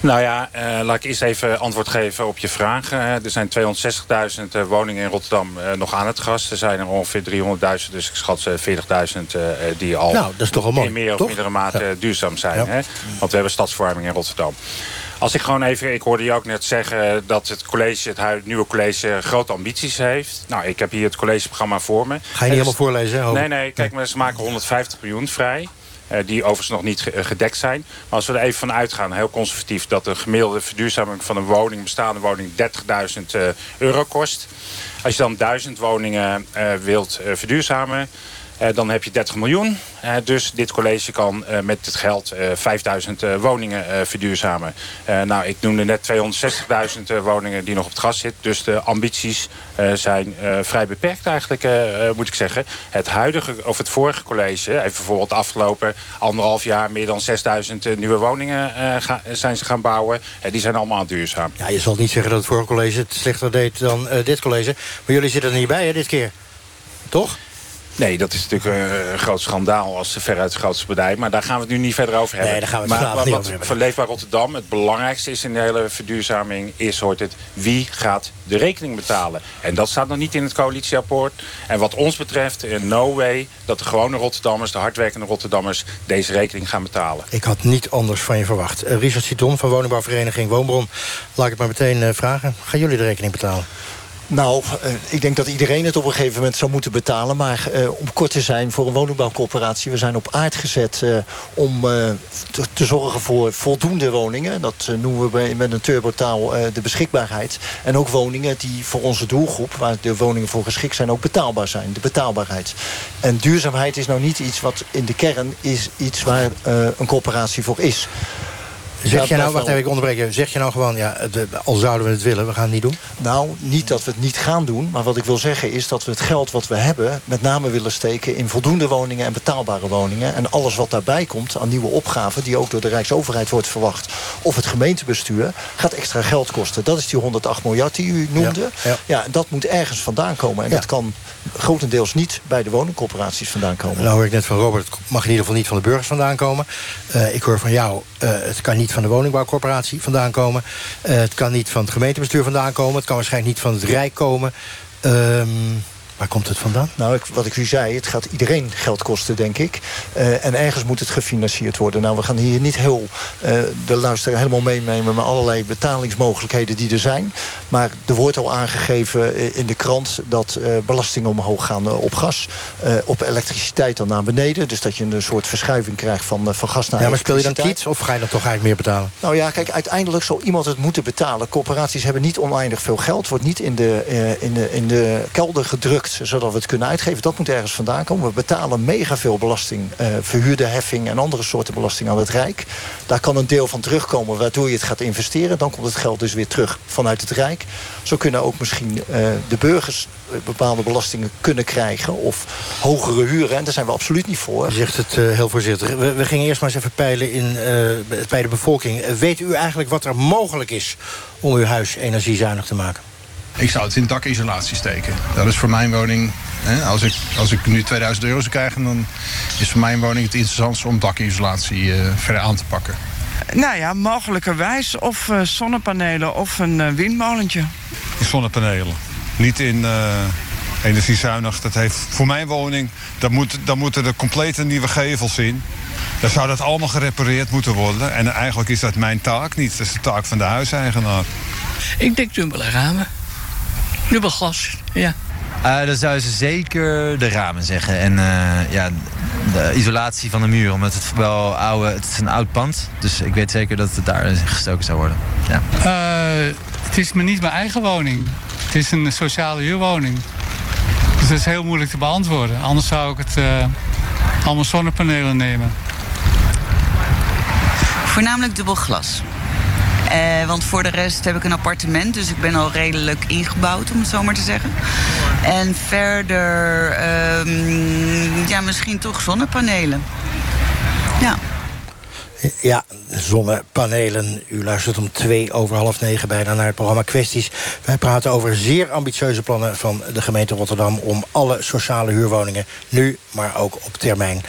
Nou ja, uh, laat ik eerst even antwoord geven op je vraag. Uh, er zijn 260.000 uh, woningen in Rotterdam nog aan het gas. Er zijn er ongeveer 300.000, dus ik schat 40.000 die al nou, dat is toch mooi, in meer toch? of mindere mate ja. duurzaam zijn. Ja. Hè? Want we hebben stadsverwarming in Rotterdam. Als ik gewoon even, ik hoorde je ook net zeggen dat het college, het nieuwe college, grote ambities heeft. Nou, ik heb hier het collegeprogramma voor me. Ga je niet helemaal voorlezen? Nee, nee, kijk, maar ze maken 150 miljoen vrij. Uh, die overigens nog niet gedekt zijn. Maar als we er even van uitgaan, heel conservatief... dat de gemiddelde verduurzaming van een woning, bestaande woning... 30.000 uh, euro kost. Als je dan 1000 woningen uh, wilt verduurzamen... Uh, dan heb je 30 miljoen. Uh, dus dit college kan uh, met het geld 5000 woningen verduurzamen. nou, ik noemde net 260.000 woningen die nog op het gas zitten. Dus de ambities zijn vrij beperkt eigenlijk, moet ik zeggen. Het huidige, of het vorige college, heeft bijvoorbeeld afgelopen anderhalf jaar... meer dan 6000 nieuwe woningen zijn ze gaan bouwen. die zijn allemaal duurzaam. Ja, je zal niet zeggen dat het vorige college het slechter deed dan dit college. Maar jullie zitten er niet bij, hè, dit keer? Toch? Nee, dat is natuurlijk eh, een groot schandaal als veruit het grootste bedrijf. Maar daar gaan we het nu niet verder over hebben. Nee, daar gaan we het maar wat, niet over hebben. voor Leefbaar Rotterdam het belangrijkste is in de hele verduurzaming... is hoort het wie gaat de rekening betalen. En dat staat nog niet in het coalitieakkoord. En wat ons betreft, in no way dat de gewone Rotterdammers... de hardwerkende Rotterdammers deze rekening gaan betalen. Ik had niet anders van je verwacht. Eh, Richard Citon van woningbouwvereniging Woonbron. Laat ik het maar meteen eh, vragen. Gaan jullie de rekening betalen? Nou, eh, ik denk dat iedereen het op een gegeven moment zou moeten betalen. Maar eh, om kort te zijn, voor een woningbouwcorporatie... we zijn op aard gezet eh, om te, te zorgen voor voldoende woningen. Dat noemen we met een turbotaal de beschikbaarheid. En ook woningen die voor onze doelgroep... waar de woningen voor geschikt zijn, ook betaalbaar zijn. De betaalbaarheid. En duurzaamheid is nou niet iets wat in de kern... is iets waar een corporatie voor is. Zeg je nou, wacht even, ik onderbreek je. Zeg je nou gewoon, ja, de, al zouden we het willen, we gaan het niet doen? Nou, niet dat we het niet gaan doen. Maar wat ik wil zeggen is dat we het geld wat we hebben... met name willen steken in voldoende woningen en betaalbare woningen. En alles wat daarbij komt aan nieuwe opgaven... die ook door de Rijksoverheid wordt verwacht... of het gemeentebestuur, gaat extra geld kosten. Dat is die 108 miljard die u noemde. Ja, Ja, ja. en dat moet ergens vandaan komen. En Ja. dat kan grotendeels niet bij de woningcorporaties vandaan komen. Nou hoor ik net van Robert, het mag in ieder geval niet van de burgers vandaan komen. Eh, ik hoor van jou, eh, het kan niet van de woningbouwcorporatie vandaan komen. Eh, het kan niet van het gemeentebestuur vandaan komen. Het kan waarschijnlijk niet van het Rijk komen. Ehm, waar komt het vandaan? Nou, ik, wat ik u zei, het gaat iedereen geld kosten, denk ik. Eh, en ergens moet het gefinancierd worden. Nou, we gaan hier niet heel eh, de luisteraar helemaal meenemen... met allerlei betalingsmogelijkheden die er zijn. Maar er wordt al aangegeven eh, in de krant... dat belastingen omhoog gaan op gas. op elektriciteit dan naar beneden. Dus dat je een soort verschuiving krijgt van, van gas naar Ja, maar speel je dan kiets of ga je dan toch eigenlijk meer betalen? Nou ja, kijk, uiteindelijk zal iemand het moeten betalen. Corporaties hebben niet oneindig veel geld. Wordt niet in de, in de, in de kelder gedrukt, zodat we het kunnen uitgeven. Dat moet ergens vandaan komen. We betalen mega veel belasting. eh verhuurde heffing en andere soorten belasting aan het Rijk. Daar kan een deel van terugkomen, waardoor je het gaat investeren. Dan komt het geld dus weer terug vanuit het Rijk. Zo kunnen ook misschien eh, de burgers eh, bepaalde belastingen kunnen krijgen. Of hogere huren. En daar zijn we absoluut niet voor. Zegt het heel voorzichtig. We, we gingen eerst maar eens even peilen in, bij de bevolking. Weet u eigenlijk wat er mogelijk is om uw huis energiezuinig te maken? Ik zou het in dakisolatie steken. Dat is voor mijn woning. Hè, als, ik, als ik nu 2000 euro zou krijgen, dan is voor mijn woning het interessantste om dakisolatie eh, verder aan te pakken. Nou ja, mogelijkerwijs of eh, zonnepanelen of een eh, windmolentje. in zonnepanelen. Niet in eh, energiezuinig. Dat heeft voor mijn woning, daar, moet, daar moeten er complete nieuwe gevels in. Dan zou dat allemaal gerepareerd moeten worden. En eigenlijk is dat mijn taak niet. Dat is de taak van de huiseigenaar. Ik denk dubbele ramen. Dubbel glas, ja. Eh dan zouden ze zeker de ramen zeggen. En eh, ja, de isolatie van de muur. Omdat het wel oude, het is een oud pand. Dus ik weet zeker dat het daar gestoken zou worden. Ja. Eh, het is maar niet mijn eigen woning. Het is een sociale huurwoning. Dus dat is heel moeilijk te beantwoorden. Anders zou ik het eh, allemaal zonnepanelen nemen. Voornamelijk dubbel glas. Eh, want voor de rest heb ik een appartement, dus ik ben al redelijk ingebouwd, om het zo maar te zeggen. En verder, ehm, ja, misschien toch zonnepanelen. Ja. Ja, zonnepanelen. U luistert om twee over half negen bijna naar het programma Kwesties. Wij praten over zeer ambitieuze plannen van de gemeente Rotterdam... om alle sociale huurwoningen nu, maar ook op termijn...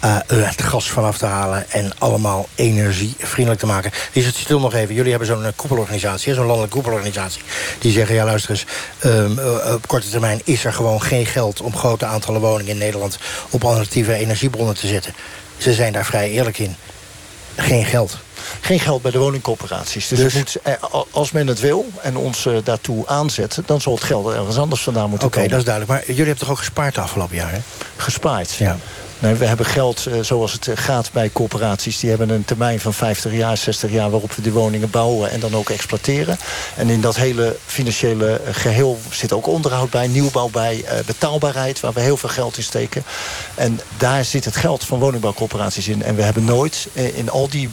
eh, het gas vanaf te halen en allemaal energievriendelijk te maken. Richard, stil nog even. Jullie hebben zo'n eh, koepelorganisatie, zo'n landelijke koepelorganisatie. Die zeggen, ja luister eens, ehm, eh, op korte termijn is er gewoon geen geld... om grote aantallen woningen in Nederland op alternatieve energiebronnen te zetten. Ze zijn daar vrij eerlijk in. Geen geld. Geen geld bij de woningcorporaties. Dus, het moet, eh, als men het wil en ons daartoe aanzet... dan zal het geld ergens anders vandaan moeten Oké, komen. dat is duidelijk. Maar jullie hebben toch ook gespaard de afgelopen jaren? Gespaard? Ja. Nee, we hebben geld eh, zoals het eh, gaat bij corporaties. Die hebben een termijn van 50 jaar, 60 jaar... waarop we die woningen bouwen en dan ook exploiteren. En in dat hele financiële eh, geheel zit ook onderhoud bij... nieuwbouw bij, betaalbaarheid, waar we heel veel geld in steken. En daar zit het geld van woningbouwcorporaties in. En we hebben nooit in al die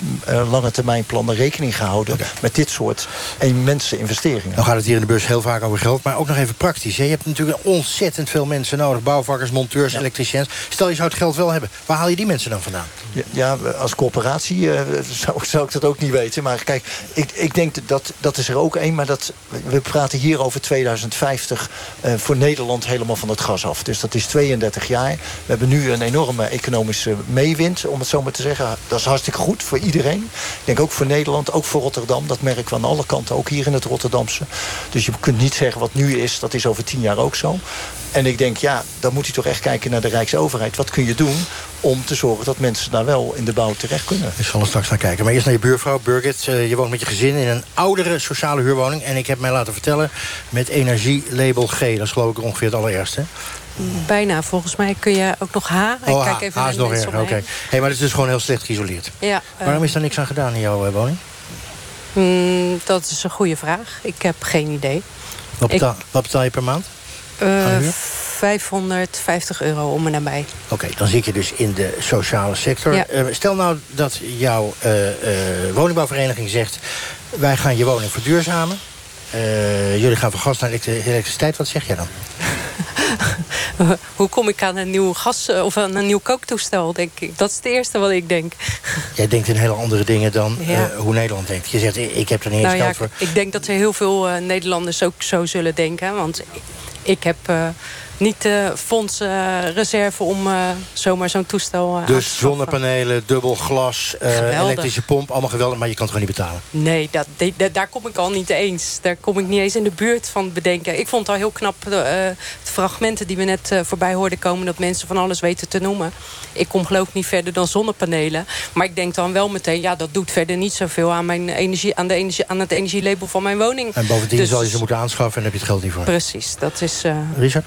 lange termijn plannen rekening gehouden... met dit soort immense investeringen. Dan gaat het hier in de bus heel vaak over geld, maar ook nog even praktisch. hè. Je hebt natuurlijk ontzettend veel mensen nodig. Bouwvakkers, monteurs, elektriciëns. Stel je zou het geld hebben. Waar haal je die mensen dan vandaan? Ja, als corporatie eh, zou, zou ik dat ook niet weten. Maar kijk, ik, ik denk dat dat is er ook één. Maar dat, we praten hier over 2050 eh, voor Nederland helemaal van het gas af. Dus dat is 32 jaar. We hebben nu een enorme economische meewind, om het zo maar te zeggen. Dat is hartstikke goed voor iedereen. Ik denk ook voor Nederland, ook voor Rotterdam. Dat merken we aan alle kanten, ook hier in het Rotterdamse. Dus je kunt niet zeggen wat nu is, dat is over tien jaar ook zo. En ik denk, ja, dan moet je toch echt kijken naar de Rijksoverheid. Wat kun je doen om te zorgen dat mensen daar wel in de bouw terecht kunnen? Ik zal er straks naar kijken. Maar eerst naar je buurvrouw, Birgit. Eh, je woont met je gezin in een oudere sociale huurwoning. En ik heb mij laten vertellen met energielabel G. Dat is geloof ik ongeveer het allerergste. Bijna. Volgens mij kun je ook nog H. Oh, ik kijk H, even H is nog erger. Oké. Hey, maar het is dus gewoon heel slecht geïsoleerd. Ja, eh, Waarom is daar niks aan gedaan in jouw eh, woning? mm, dat is een goede vraag. Ik heb geen idee. Wat Ik- betaal, wat betaal je per maand? Eh, Aan huur? 550 euro om en nabij. Oké, dan zit je dus in de sociale sector. Ja. Eh, stel nou dat jouw eh, eh, woningbouwvereniging zegt... wij gaan je woning verduurzamen. Jullie gaan van gas naar elektri- elektriciteit. Wat zeg jij dan? Hoe kom ik aan een nieuw gas of aan een nieuw kooktoestel, denk ik. Dat is het eerste wat ik denk. Jij denkt in hele andere dingen dan Ja. hoe Nederland denkt. Je zegt, ik heb er niet eens Nou ja, geld voor. ik denk dat er heel veel Nederlanders ook zo zullen denken. Want ik heb niet de fondsen reserve om eh, zomaar zo'n toestel eh, Dus zonnepanelen, dubbel glas, eh, elektrische pomp. Allemaal geweldig, maar je kan het gewoon niet betalen. Nee, dat, daar kom ik al niet eens. Daar kom ik niet eens in de buurt van bedenken. Ik vond het al heel knap, de, eh, fragmenten die we net eh, voorbij hoorden komen... dat mensen van alles weten te noemen. Ik kom geloof ik niet verder dan zonnepanelen. Maar ik denk dan wel meteen, ja, dat doet verder niet zoveel... aan, mijn energie, aan, de energie, aan het energielabel van mijn woning. En bovendien Dus- zal je ze moeten aanschaffen en heb je het geld niet voor. Precies, dat is... eh, Richard?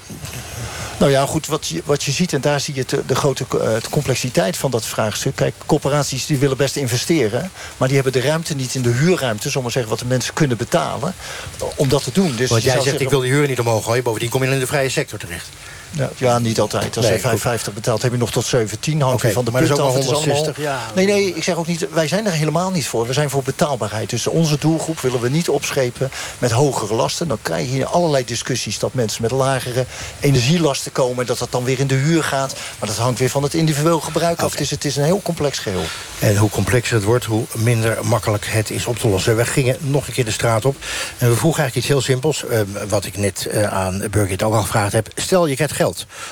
Nou ja, goed, wat je, wat je ziet, en daar zie je de, de grote eh, de complexiteit van dat vraagstuk. Kijk, corporaties die willen best investeren... maar die hebben de ruimte niet in de huurruimte... zomaar zeggen wat de mensen kunnen betalen, om dat te doen. Dus Want jij zegt, ik wil de huur niet omhoog gooien. Bovendien kom je in de vrije sector terecht. Ja, ja, niet altijd. Als Nee, je 55 betaalt, heb je nog tot 17. Hangt weer van de maar af. maar Het is 160, allemaal- Nee, nee, ik zeg ook niet... Wij zijn er helemaal niet voor. We zijn voor betaalbaarheid. Dus onze doelgroep willen we niet opschepen met hogere lasten. Dan krijg je hier allerlei discussies dat mensen met lagere energielasten komen... en dat dat dan weer in de huur gaat. Maar dat hangt weer van het individueel gebruik af. Dus het is een heel complex geheel. En hoe complexer het wordt, hoe minder makkelijk het is op te lossen. We gingen nog een keer de straat op. En we vroegen eigenlijk iets heel simpels. eh, wat ik net eh, aan Birgit ook al gevraagd heb. Stel, je krijgt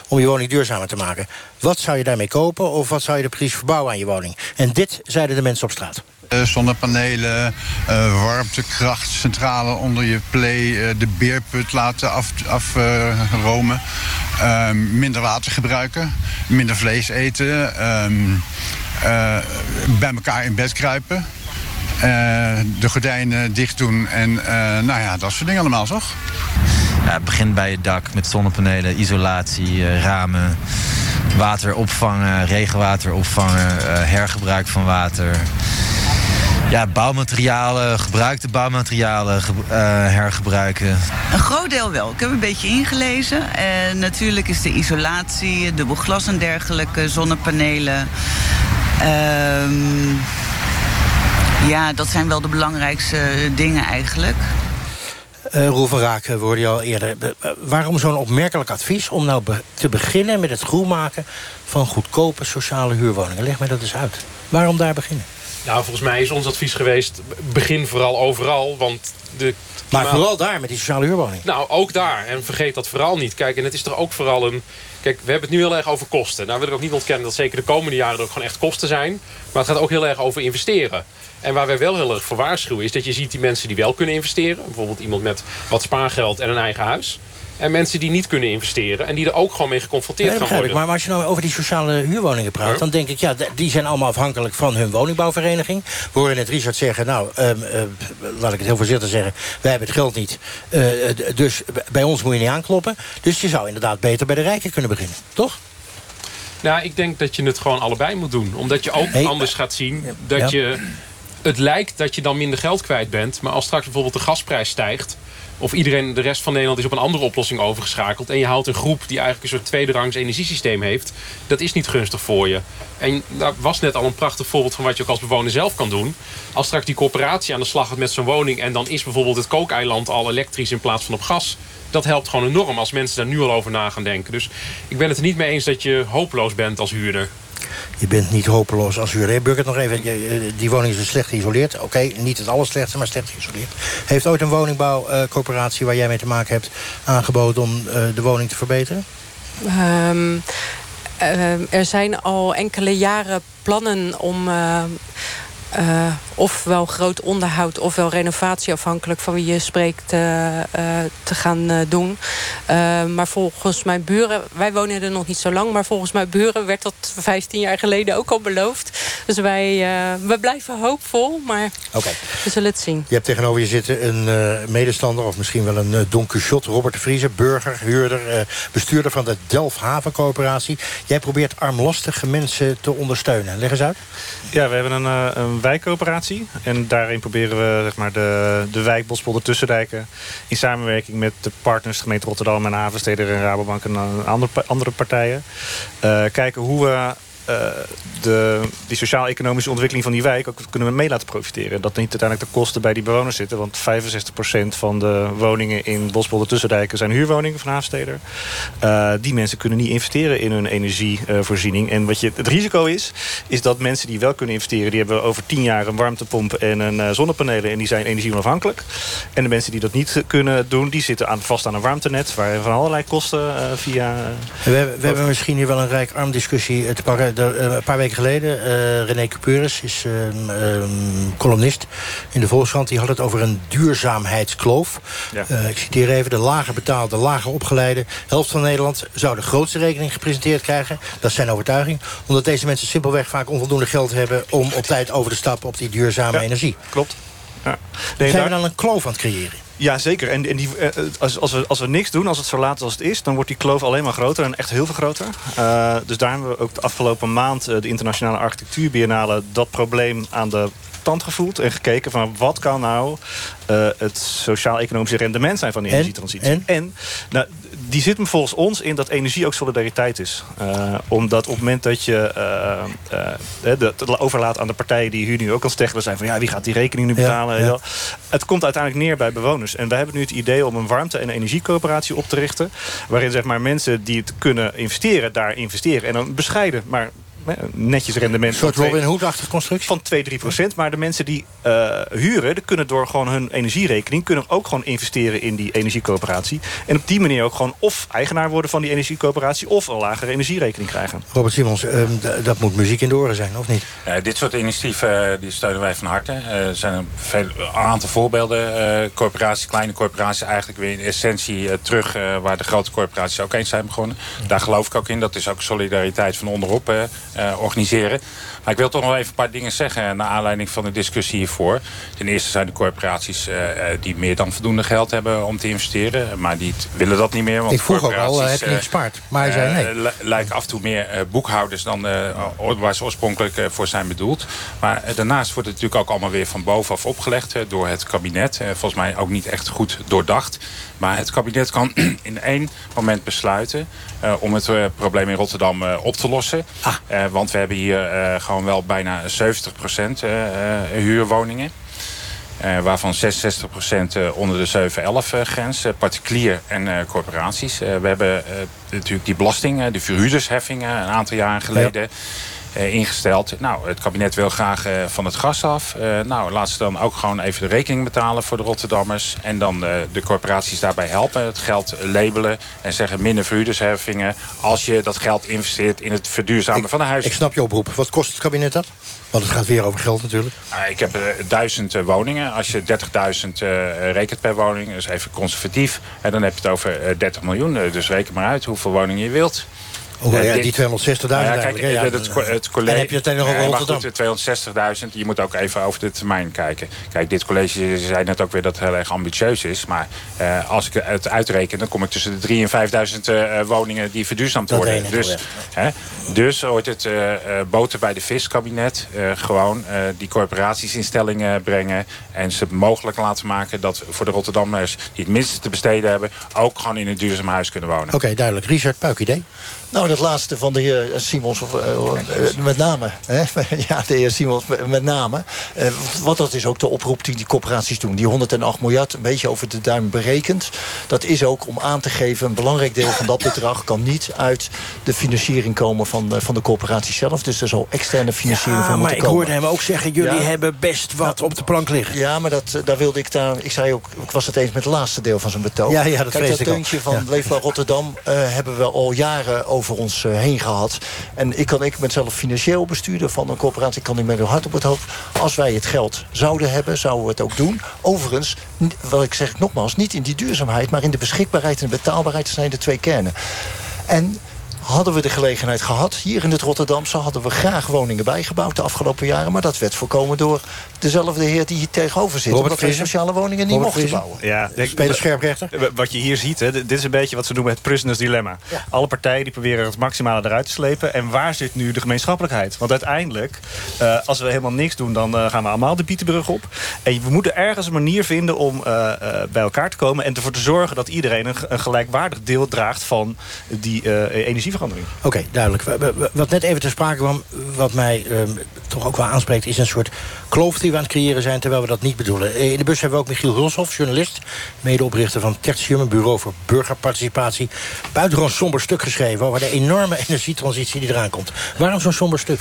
om je woning duurzamer te maken. Wat zou je daarmee kopen? Of wat zou je er precies verbouwen aan je woning? En dit zeiden de mensen op straat. Eh, zonnepanelen, eh, warmtekrachtcentrale onder je play, eh, de beerput laten afromen. Af, minder water gebruiken, minder vlees eten, ehm, eh, bij elkaar in bed kruipen. de gordijnen dicht doen en nou ja, dat soort dingen allemaal, toch? Ja, het begint bij het dak met zonnepanelen, isolatie, eh, ramen, water opvangen, regenwater opvangen, eh, hergebruik van water. Ja, bouwmaterialen, gebruikte bouwmaterialen eh, hergebruiken. Een groot deel wel. Ik heb een beetje ingelezen. En natuurlijk is de isolatie, dubbel glas en dergelijke, zonnepanelen. Ehm, ja, dat zijn wel de belangrijkste dingen eigenlijk. Eh Roel van Raak, we hoorden je al eerder. Eh, eh, waarom zo'n opmerkelijk advies om nou be- te beginnen met het groen maken van goedkope sociale huurwoningen? Leg mij dat eens uit. Waarom daar beginnen? Nou, volgens mij is ons advies geweest... begin vooral overal, want... De Maar vooral daar met die sociale huurwoning. Nou, ook daar. En vergeet dat vooral niet. Kijk, en het is toch ook vooral een... Kijk, we hebben het nu heel erg over kosten. Nou wil ik ook niet ontkennen dat zeker de komende jaren er ook gewoon echt kosten zijn. Maar het gaat ook heel erg over investeren. En waar wij wel heel erg voor waarschuwen is dat je ziet die mensen die wel kunnen investeren. Bijvoorbeeld iemand met wat spaargeld en een eigen huis. En mensen die niet kunnen investeren en die er ook gewoon mee geconfronteerd dat gaan ik. worden. Maar als je nou over die sociale huurwoningen praat... Ja. dan denk ik, ja, die zijn allemaal afhankelijk van hun woningbouwvereniging. We horen net Richard zeggen, nou, ehm, eh, laat ik het heel voorzichtig zeggen... wij hebben het geld niet, eh, dus bij ons moet je niet aankloppen. Dus je zou inderdaad beter bij de rijken kunnen beginnen, toch? Nou, ik denk dat je het gewoon allebei moet doen. Omdat je ook anders gaat zien dat ja. je het lijkt dat je dan minder geld kwijt bent. Maar als straks bijvoorbeeld de gasprijs stijgt... of iedereen, de rest van Nederland is op een andere oplossing overgeschakeld... en je houdt een groep die eigenlijk een soort tweederangs energiesysteem heeft... dat is niet gunstig voor je. En daar was net al een prachtig voorbeeld van wat je ook als bewoner zelf kan doen. Als straks die corporatie aan de slag gaat met zo'n woning... en dan is bijvoorbeeld het kookeiland al elektrisch in plaats van op gas... dat helpt gewoon enorm als mensen daar nu al over na gaan denken. Dus ik ben het er niet mee eens dat je hopeloos bent als huurder. Je bent niet hopeloos als huurder. Burgert, nog even. eh, Die woning is dus slecht geïsoleerd. Oké, niet het allerslechtste, maar slecht geïsoleerd. Heeft ooit een woningbouwcoöperatie waar jij mee te maken hebt... aangeboden om eh, de woning te verbeteren? Ehm, er zijn al enkele jaren plannen om eh, eh, ofwel groot onderhoud ofwel renovatie, afhankelijk van wie je spreekt, eh, eh, te gaan eh, doen. Eh, maar volgens mijn buren, wij wonen er nog niet zo lang, maar volgens mijn buren werd dat 15 jaar geleden ook al beloofd. Dus wij eh, we blijven hoopvol, maar Oké. we zullen het zien. Je hebt tegenover je zitten een eh, medestander... of misschien wel een uh, Don Quixote, Robert de Vriezer... burger, huurder, eh, bestuurder van de Delft Havencoöperatie. Jij probeert armlastige mensen te ondersteunen. Leg eens uit. Ja, we hebben een, eh, wijkcoöperatie. En daarin proberen we zeg maar, de, de wijk Bospolder Tussendijken... in samenwerking met de partners, gemeente Rotterdam en Havensteder en Rabobank... en eh, andere, andere partijen, eh, kijken hoe we... eh, de, die sociaal-economische ontwikkeling van die wijk ook kunnen we mee laten profiteren. Dat niet uiteindelijk de kosten bij die bewoners zitten. Want 65% van de woningen in Bospolder Tussendijken zijn huurwoningen van Haafsteder. Eh, die mensen kunnen niet investeren in hun energievoorziening. en wat je, het risico is, is dat mensen die wel kunnen investeren... die hebben over 10 jaar een warmtepomp en een eh, zonnepanelen... en die zijn energieonafhankelijk. En de mensen die dat niet kunnen doen... die zitten aan, vast aan een warmtenet... waar van allerlei kosten via... We, hebben- misschien hier wel een rijk-arm discussie te pakken. De, eh, een paar weken geleden, eh, René Cupeurus is ehm, columnist in de Volkskrant. Die had het over een duurzaamheidskloof. Ja. Eh, ik citeer even. De lager betaalde, lager opgeleide helft van Nederland... zou de grootste rekening gepresenteerd krijgen. Dat is zijn overtuiging. Omdat deze mensen simpelweg vaak onvoldoende geld hebben... om op tijd over te stappen op die duurzame Ja, energie. Klopt. Ja. Zijn daar- we dan een kloof aan het creëren? Ja, zeker. En, en die, eh, als, als, we, als we niks doen, als het zo laat als het is... dan wordt die kloof alleen maar groter en echt heel veel groter. Eh, dus daar hebben we ook de afgelopen maand... eh, de Internationale Architectuurbiennale... dat probleem aan de gevoeld en gekeken van... wat kan nou eh, het sociaal-economische rendement zijn van die En? energietransitie. En? nou, die zit hem volgens ons in dat energie ook solidariteit is. Eh, omdat op het moment dat je eh, dat overlaat aan de partijen... die hier nu ook aan steggelen zijn van... ja, wie gaat die rekening nu betalen? ja. Ja. Het komt uiteindelijk neer bij bewoners. En wij hebben nu het idee om een warmte- en energiecoöperatie op te richten. Waarin zeg maar, mensen die het kunnen investeren, daar investeren. En dan bescheiden, maar netjes rendement. Een soort Robin Hood-achtige constructie? Van 2, 3 procent. Maar de mensen die eh, huren, die kunnen door gewoon hun energierekening... kunnen ook gewoon investeren in die energiecoöperatie. En op die manier ook gewoon of eigenaar worden van die energiecoöperatie... of een lagere energierekening krijgen. Robert Simons, ehm, dat moet muziek in de oren zijn, of niet? Dit soort initiatieven eh, die steunen wij van harte. Eh, er zijn een, veel, een aantal voorbeelden. Eh, corporaties, kleine corporaties, eigenlijk weer in essentie terug... eh, waar de grote corporaties ook eens zijn begonnen. Daar geloof ik ook in. Dat is ook solidariteit van onderop organiseren. Maar ik wil toch nog even een paar dingen zeggen... naar aanleiding van de discussie hiervoor. Ten eerste zijn de corporaties eh, eh, die meer dan voldoende geld hebben om te investeren. Maar die willen dat niet meer. Want Ik vroeg ook al, eh, heb je niet eh, gespaard? Maar hij zei nee. eh, li- lijken af en toe meer eh, boekhouders dan eh, waar ze oorspronkelijk eh, voor zijn bedoeld. Maar eh, daarnaast wordt het natuurlijk ook allemaal weer van bovenaf opgelegd eh, door het kabinet. Eh, volgens mij ook niet echt goed doordacht. Maar het kabinet kan in één moment besluiten eh, om het eh, probleem in Rotterdam eh, op te lossen. Eh, want we hebben hier eh, gewoon wel bijna 70% huurwoningen. Eh, waarvan 66% eh, onder de 711-grens, eh, particulier en eh, corporaties. Eh, we hebben eh, natuurlijk die belasting, eh, de verhuurdersheffing, eh, een aantal jaren geleden eh, ingesteld. Nou, het kabinet wil graag eh, van het gas af. Eh, nou, laat ze dan ook gewoon even de rekening betalen voor de Rotterdammers. En dan eh, de corporaties daarbij helpen. Het geld labelen en zeggen minder verhuurdersheffingen... als je dat geld investeert in het verduurzamen van de huizen. Ik snap je oproep. Wat kost het kabinet dat? Want het gaat weer over geld natuurlijk. Ah, ik heb eh, duizend eh, woningen. Als je 30.000 eh, rekent per woning, dus even conservatief. En dan heb je het over eh, 30 miljoen. Eh, dus reken maar uit hoeveel woningen je wilt. Oh, ja, die 260.000 Nou ja, kijk, eigenlijk, hè, ja. het, het, het college... En heb je het dan nog over Rotterdam? goed, 260.000, je moet ook even over de termijn kijken. Kijk, dit college zei net ook weer dat het heel erg ambitieus is. Maar eh, als ik het uitreken, dan kom ik tussen de 3.000 en 5.000 eh, woningen die verduurzaamd worden. Dus, hè, dus wordt het eh, eh, boter bij de viskabinet. eh, gewoon eh, die corporaties in stelling eh, brengen. En ze mogelijk laten maken dat voor de Rotterdammers die het minste te besteden hebben... ook gewoon in een duurzaam huis kunnen wonen. Oké, duidelijk. Richard, puik idee. Nou, dat laatste van de heer Simons, of, eh, eh, met name. Hè? Ja, de heer Simons met- name. Eh, wat dat is ook de oproep die die corporaties doen. Die 108 miljard, een beetje over de duim berekend. Dat is ook om aan te geven, een belangrijk deel van dat bedrag... kan niet uit de financiering komen van, de- van de corporatie zelf. Dus er zal externe financiering Ja, van maar moeten ik komen. hoorde hem ook zeggen... jullie Ja. hebben best wat op de plank liggen. Ja, maar dat, daar wilde ik daar. Ik zei ook, ik was het eens met het laatste deel van zijn betoog. Ja, ja, dat Kijk, dat ik deuntje van. Leefbaar Rotterdam hebben we al jaren over ons eh, heen gehad. En ik, kan, ik ben zelf financieel bestuurder van een corporatie. Ik kan niet met een hart op het hoofd. Als wij het geld zouden hebben, zouden we het ook doen. Overigens, wat ik zeg nogmaals, niet in die duurzaamheid, maar in de beschikbaarheid en de betaalbaarheid zijn de twee kernen. En hadden we de gelegenheid gehad, hier in het Rotterdamse... hadden we graag woningen bijgebouwd de afgelopen jaren... maar dat werd voorkomen door dezelfde heer die hier tegenover zit... Robert omdat wij Vriezen. sociale woningen niet Robert mochten bouwen. Ja, denk- Speler scherprechter. Wat je hier ziet, hè, dit is een beetje wat ze noemen het prisoners dilemma. Alle partijen die proberen het maximale eruit te slepen. En waar zit nu de gemeenschappelijkheid? Want uiteindelijk, eh, als we helemaal niks doen... dan eh, gaan we allemaal de Bietenbrug op. En we moeten ergens een manier vinden om eh, eh, bij elkaar te komen... en ervoor te zorgen dat iedereen een, een gelijkwaardig deel draagt... van die eh, Oké, duidelijk. Wat net even ter sprake kwam, wat mij ehm, toch ook wel aanspreekt... is een soort kloof die we aan het creëren zijn, terwijl we dat niet bedoelen. Eh, In de bus hebben we ook Michiel Hulshoff, journalist... medeoprichter van Tertium, een bureau voor burgerparticipatie. Buitengewoon somber stuk geschreven over de enorme energietransitie die eraan komt. Waarom zo'n somber stuk?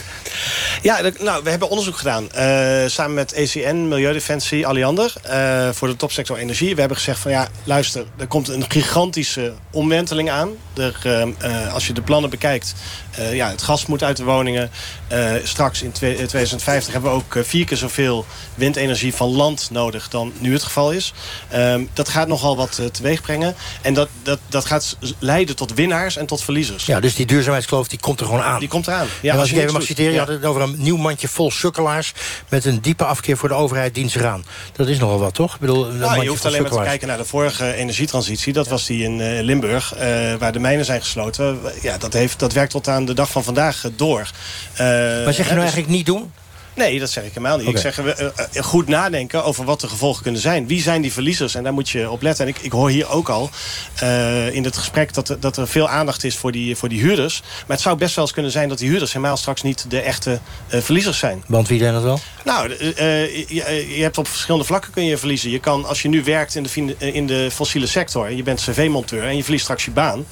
Ja, nou, we hebben onderzoek gedaan. eh, samen met ECN, Milieudefensie, Alliander. eh, voor de topsector energie. We hebben gezegd van ja, luister, er komt een gigantische omwenteling aan. Er, eh, eh, als je de plannen bekijkt, eh, ja, het gas moet uit de woningen. Eh, straks in twee- eh, 2050 hebben we ook vier keer zoveel windenergie van land nodig dan nu het geval is. Ehm, dat gaat nogal wat teweeg brengen. En dat, dat, dat gaat leiden tot winnaars en tot verliezers. Ja, dus die duurzaamheidskloof die komt er gewoon aan. Die komt eraan. Ja, als als je ik even mag doet. citeren, je had het over een nieuw mandje vol sukkelaars... met een diepe afkeer voor de overheid dient zich aan. Dat is nogal wat, toch? Ik bedoel, Nou, je hoeft alleen maar te kijken naar de vorige energietransitie. Dat was die in Limburg, waar de mijnen zijn gesloten. Ja, dat, heeft, dat werkt tot aan de dag van vandaag eh, door. Maar zeg je nou dus- eigenlijk niet doen? Nee, dat zeg ik helemaal niet. Ik zeg eh, eh, goed nadenken over wat de gevolgen kunnen zijn. Wie zijn die verliezers? En daar moet je op letten. En ik, ik hoor hier ook al eh, in het gesprek dat, er- dat er veel aandacht is voor die, voor die huurders. Maar het zou best wel eens kunnen zijn dat die huurders helemaal straks niet de echte verliezers zijn. Want wie zijn dat wel? Nou, je, je hebt op verschillende vlakken kun je verliezen. Je kan, als je nu werkt in de, in de fossiele sector... en je bent cv-monteur en je verliest straks je baan...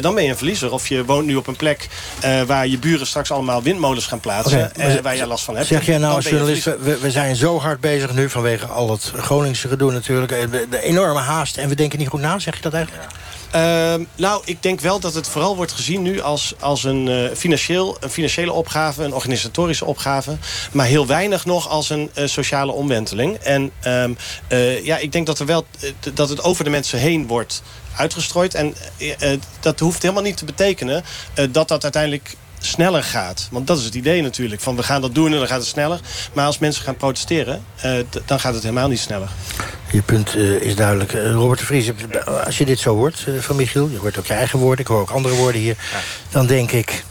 dan ben je een verliezer. Of je woont nu op een plek waar je buren straks allemaal windmolens gaan plaatsen... Zeg- waar jij last van hebt. Jij nou als journalist, we, we zijn zo hard bezig nu... vanwege al het Groningse gedoe natuurlijk, eh, de, enorme haast... en we denken niet goed na, zeg je dat eigenlijk? Ehm, nou, ik denk wel dat het vooral wordt gezien nu als, als een, eh, financieel, een financiële opgave, een organisatorische opgave. Maar heel weinig nog als een eh, sociale omwenteling. En ehm, eh, ja, ik denk dat, er wel, dat het over de mensen heen wordt uitgestrooid. En dat hoeft helemaal niet te betekenen eh, dat dat uiteindelijk sneller gaat. Want dat is het idee natuurlijk. Van we gaan dat doen en dan gaat het sneller. Maar als mensen gaan protesteren, eh, dan gaat het helemaal niet sneller. Je punt eh, is duidelijk. Eh, Robert de Vries, als je dit zo hoort van Michiel... je hoort ook je eigen woorden, ik hoor ook andere woorden hier... dan denk ik,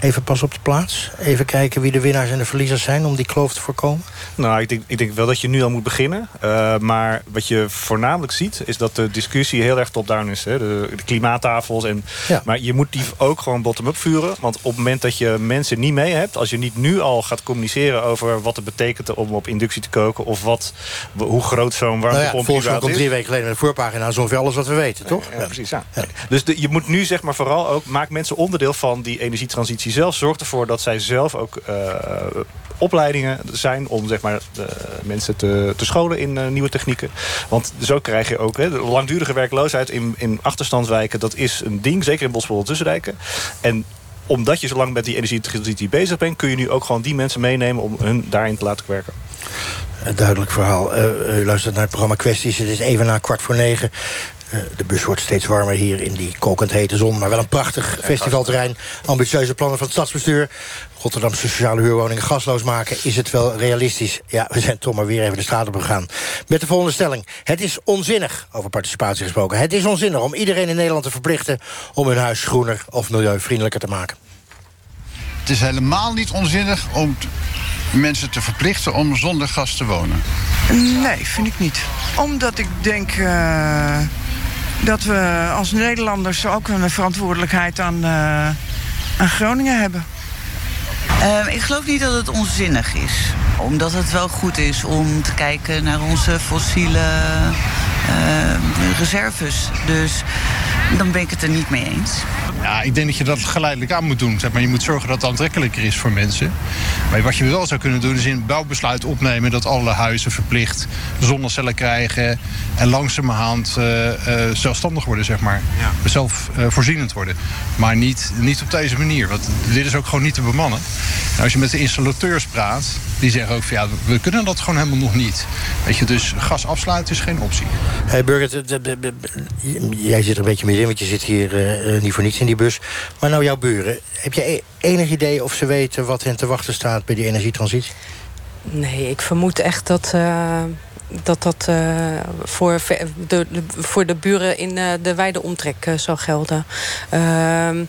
even pas op de plaats. Even kijken wie de winnaars en de verliezers zijn... om die kloof te voorkomen. Nou, ik denk, ik denk wel dat je nu al moet beginnen. Eh, maar wat je voornamelijk ziet, is dat de discussie heel erg top-down is. Hè? De, de klimaattafels. En, Maar je moet die ook gewoon bottom-up vuren. Want op het moment dat je mensen niet mee hebt... als je niet nu al gaat communiceren over wat het betekent om op inductie te koken... of wat, hoe groot zo'n Nou ja, warmtepomp mij überhaupt komt drie weken geleden met de voorpagina... zo alles wat we weten, toch? Ja, precies. Ja. Dus de- je moet nu zeg maar vooral ook... maak mensen onderdeel van die energietransitie zelf. Zorg ervoor dat zij zelf ook eh, opleidingen zijn... om zeg maar, mensen te, te scholen in eh, nieuwe technieken. Want zo krijg je ook... Hè, de langdurige werkloosheid in, in achterstandswijken... dat is een ding, zeker in Bospel Tussendijken. En omdat je zo lang met die energietransitie bezig bent... kun je nu ook gewoon die mensen meenemen... om hun daarin te laten werken. Een duidelijk verhaal. Eh, u luistert naar het programma Kwesties. Het is even na kwart voor negen. Eh, de bus wordt steeds warmer hier in die kokend hete zon. Maar wel een prachtig festivalterrein. Ambitieuze plannen van het stadsbestuur. Rotterdamse sociale huurwoningen gasloos maken. Is het wel realistisch? Ja, we zijn toch maar weer even de straat op gegaan. Met de volgende stelling. Het is onzinnig, over participatie gesproken... het is onzinnig om iedereen in Nederland te verplichten... om hun huis groener of milieuvriendelijker te maken. Het is helemaal niet onzinnig om mensen te verplichten om zonder gas te wonen. Nee, vind ik niet. Omdat ik denk eh, dat we als Nederlanders ook een verantwoordelijkheid aan, eh, aan Groningen hebben. Eh, ik geloof niet dat het onzinnig is. Omdat het wel goed is om te kijken naar onze fossiele eh, reserves. Dus dan ben ik het er niet mee eens. Ja, ik denk dat je dat geleidelijk aan moet doen. Zeg maar, je moet zorgen dat het aantrekkelijker is voor mensen. Maar wat je wel zou kunnen doen is in het bouwbesluit opnemen... dat alle huizen verplicht zonnecellen krijgen... en langzamerhand eh, eh, zelfstandig worden, zeg maar. Zelfvoorzienend worden. Maar niet, niet op deze manier. Want dit is ook gewoon niet te bemannen. Nou, als je met de installateurs praat, die zeggen ook van... ja, we kunnen dat gewoon helemaal nog niet. Weet je, dus gas afsluiten is geen optie. Hey Burger, jij zit er een beetje middenin, want je zit hier eh, eh, niet voor niets in die bus. Maar nou, jouw buren, heb je e- enig idee of ze weten wat hen te wachten staat bij die energietransitie? Nee, ik vermoed echt dat eh, dat, dat eh, voor, de, voor de buren in eh, de wijde omtrek eh, zal gelden. Ehm,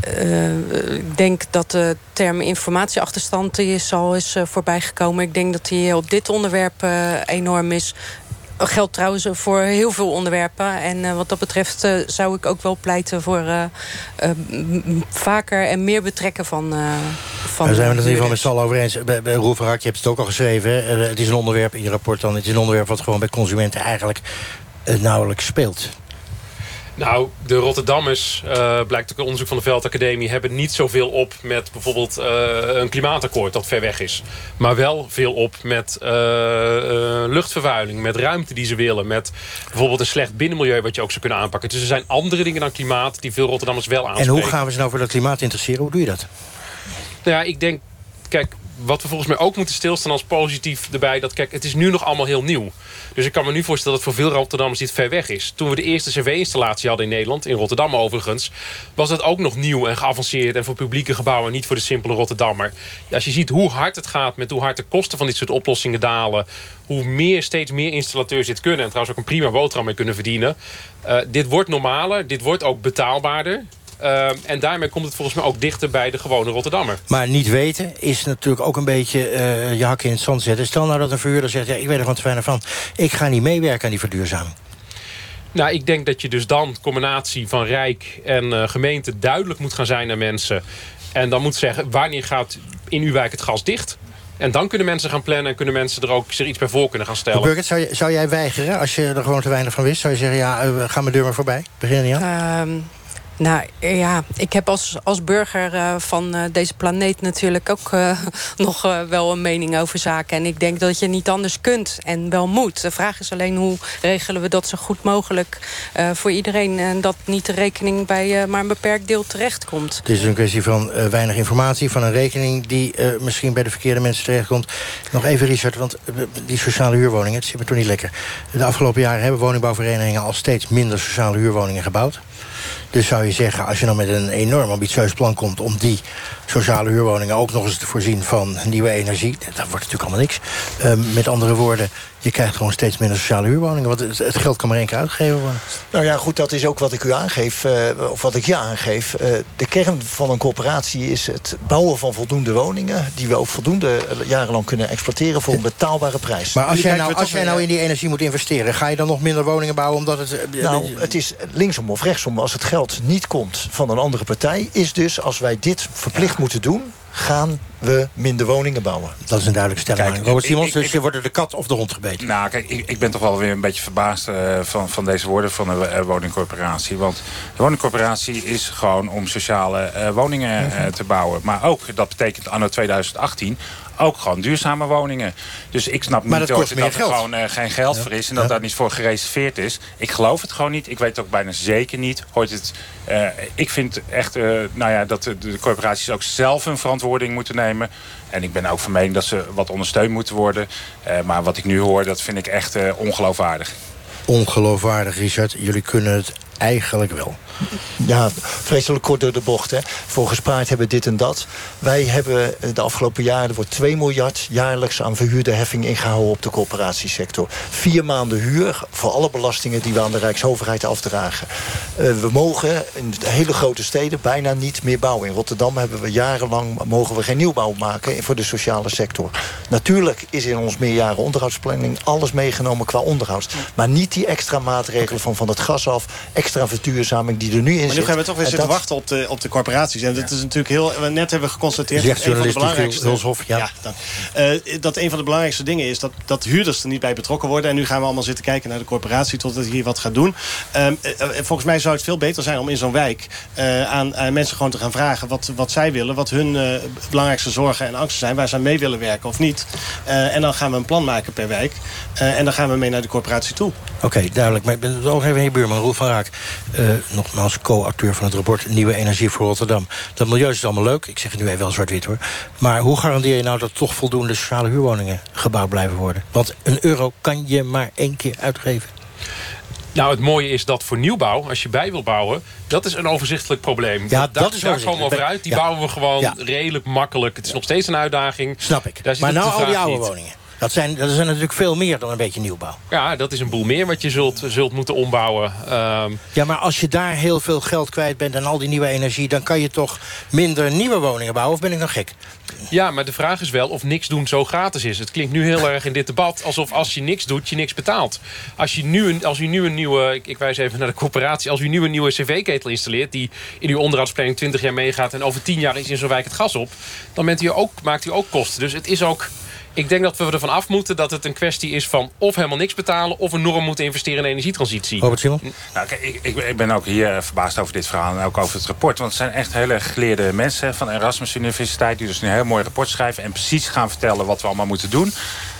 eh, ik denk dat de term informatieachterstand die is al is voorbijgekomen. Ik denk dat die op dit onderwerp enorm is. Geldt trouwens voor heel veel onderwerpen. En eh, wat dat betreft eh, zou ik ook wel pleiten voor eh, vaker en meer betrekken van. van Daar zijn we het in ieder geval met z'n allen over eens. Roel Verhak, je hebt het ook al geschreven. het is een onderwerp in je rapport dan. Het is een onderwerp wat gewoon bij consumenten eigenlijk nauwelijks speelt. Nou, de Rotterdammers, eh, blijkt ook onderzoek van de Veldacademie... hebben niet zoveel op met bijvoorbeeld eh, een klimaatakkoord dat ver weg is. Maar wel veel op met eh, luchtvervuiling, met ruimte die ze willen... met bijvoorbeeld een slecht binnenmilieu wat je ook zou kunnen aanpakken. Dus er zijn andere dingen dan klimaat die veel Rotterdammers wel En aanspreken. hoe gaan we ze nou voor dat klimaat interesseren? Hoe doe je dat? Nou ja, ik denk, kijk, wat we volgens mij ook moeten stilstaan als positief erbij... dat kijk, het is nu nog allemaal heel nieuw. Dus ik kan me nu voorstellen dat voor veel Rotterdammers dit ver weg is. Toen we de eerste cv-installatie hadden in Nederland, in Rotterdam overigens... was dat ook nog nieuw en geavanceerd en voor publieke gebouwen... niet voor de simpele Rotterdammer. Als je ziet hoe hard het gaat met hoe hard de kosten van dit soort oplossingen dalen... hoe meer, steeds meer installateurs dit kunnen... en trouwens ook een prima boterham mee kunnen verdienen... eh, dit wordt normaler, dit wordt ook betaalbaarder... Eh, en daarmee komt het volgens mij ook dichter bij de gewone Rotterdammer. Maar niet weten is natuurlijk ook een beetje eh, je hakken in het zand zetten. Stel nou dat een verhuurder zegt, ja, ik weet er gewoon te weinig van. Ik ga niet meewerken aan die verduurzaming. Nou, ik denk dat je dus dan combinatie van Rijk en eh, gemeente duidelijk moet gaan zijn naar mensen. En dan moet zeggen, wanneer gaat in uw wijk het gas dicht? En dan kunnen mensen gaan plannen en kunnen mensen er ook zich iets bij voor kunnen gaan stellen. Burgert, zou, zou jij weigeren als je er gewoon te weinig van wist? Zou je zeggen, ja, eh, ga mijn deur maar voorbij? Begin er niet aan? Ehm, nou ja, ik heb als, als burger eh, van eh, deze planeet natuurlijk ook eh, nog wel een mening over zaken. En ik denk dat je niet anders kunt en wel moet. De vraag is alleen hoe regelen we dat zo goed mogelijk voor iedereen. En dat niet de rekening bij maar een beperkt deel terechtkomt. Het is een kwestie van weinig informatie, van een rekening... die misschien bij de verkeerde mensen terechtkomt. Nog even, Richard, want die sociale huurwoningen... het zit me toch niet lekker. De afgelopen jaren hebben woningbouwverenigingen... al steeds minder sociale huurwoningen gebouwd. Dus zou je zeggen, als je nou met een enorm ambitieus plan komt... om die sociale huurwoningen ook nog eens te voorzien van nieuwe energie... dat wordt natuurlijk allemaal niks. Ehm, met andere woorden, je krijgt gewoon steeds minder sociale huurwoningen. Want het, het geld kan maar één keer uitgegeven worden. Nou ja, goed, dat is ook wat ik u aangeef, eh, of wat ik je aangeef. Eh, de kern van een coöperatie is het bouwen van voldoende woningen... die we ook voldoende eh, jarenlang kunnen exploiteren voor een betaalbare prijs. Maar als jij, nou, als jij nou in die energie moet investeren... ga je dan nog minder woningen bouwen omdat het... Nou, het is linksom of rechtsom. Als het geld niet komt van een andere partij... is dus, als wij dit verplicht moeten doen... gaan we minder woningen bouwen. Dat is een duidelijke stelling. Kijk, Robert Simons, dus je wordt er de kat of de hond gebeten. Nou, kijk, ik, ik ben toch wel weer een beetje verbaasd eh, van, van deze woorden van de eh, woningcorporatie. Want de woningcorporatie is gewoon om sociale eh, woningen te bouwen. Maar ook, dat betekent anno 2018, ook gewoon duurzame woningen. Dus ik snap Maar niet dat kost dat meer er geld. gewoon eh, geen geld Ja. voor is en dat Ja. daar niet voor gereserveerd is. Ik geloof het gewoon niet. Ik weet het ook bijna zeker niet. Hoort het, eh, ik vind echt eh, nou ja, dat de, de corporaties ook zelf hun verantwoording moeten nemen. En ik ben ook van mening dat ze wat ondersteund moeten worden. Eh, maar wat ik nu hoor, dat vind ik echt eh, ongeloofwaardig. ongeloofwaardig, Richard. Jullie kunnen het eigenlijk wel. Ja, vreselijk kort door de bocht. Hè. Voor gespaard hebben dit en dat. Wij hebben de afgelopen jaren... wordt 2 miljard jaarlijks aan verhuurde heffing ingehouden... op de corporatiesector. Vier maanden huur voor alle belastingen... die we aan de Rijksoverheid afdragen. Uh, we mogen in de hele grote steden bijna niet meer bouwen. In Rotterdam hebben we jarenlang... mogen we geen nieuwbouw maken voor de sociale sector. Natuurlijk is in ons meerjaren onderhoudsplanning... alles meegenomen qua onderhoud. Maar niet die extra maatregelen van van het gas af... extra verduurzaming die er nu in maar nu gaan we toch weer zitten wachten op de, op de corporaties. En dat is natuurlijk heel... We net hebben we geconstateerd... Zegt dat een van de belangrijkste... Hulshof, ja. dan, uh, dat een van de belangrijkste dingen is... Dat, dat huurders er niet bij betrokken worden. En nu gaan we allemaal zitten kijken naar de corporatie... totdat hier wat gaat doen. Um, uh, volgens mij zou het veel beter zijn om in zo'n wijk... Uh, aan, aan, mensen gewoon te gaan vragen wat, wat zij willen... wat hun belangrijkste zorgen en angsten zijn... waar ze aan mee willen werken of niet. en dan gaan we een plan maken per wijk. en dan gaan we mee naar de corporatie toe. Oké, okay, duidelijk. Maar ik ben ook even heen, buurman Roel van Raak. Nogmaals, co-auteur van het rapport Nieuwe Energie voor Rotterdam. Dat milieu is allemaal leuk. Ik zeg het nu even wel zwart-wit hoor. Maar hoe garandeer je nou dat toch voldoende sociale huurwoningen gebouwd blijven worden? Want een euro kan je maar één keer uitgeven. Nou, het mooie is dat voor nieuwbouw, als je bij wil bouwen... dat is een overzichtelijk probleem. Ja, dat is daar komen we over uit. Die bouwen we gewoon redelijk makkelijk. Het is nog steeds een uitdaging. Snap ik. maar nou al die oude woningen. Dat zijn, dat zijn natuurlijk veel meer dan een beetje nieuwbouw. Ja, dat is een boel meer wat je zult, zult moeten ombouwen. Ehm, ja, maar als je daar heel veel geld kwijt bent en al die nieuwe energie... dan kan je toch minder nieuwe woningen bouwen? Of ben ik nog gek? Ja, maar de vraag is wel of niks doen zo gratis is. Het klinkt nu heel erg in dit debat alsof als je niks doet, je niks betaalt. Als, je nu een, als u nu een nieuwe, ik, ik wijs even naar de corporatie... als u nu een nieuwe cv-ketel installeert... die in uw onderhoudsplanning 20 jaar meegaat... en over 10 jaar is in zo'n wijk het gas op... dan bent u ook, maakt u ook kosten. Dus het is ook ik denk dat we ervan af moeten dat het een kwestie is van... of helemaal niks betalen of enorm moeten investeren in energietransitie. Robert Simon? Nou, kijk, ik, ik, ik, ben ook hier verbaasd over dit verhaal en ook over het rapport. Want het zijn echt hele geleerde mensen van Erasmus Universiteit... die dus een heel mooi rapport schrijven en precies gaan vertellen wat we allemaal moeten doen.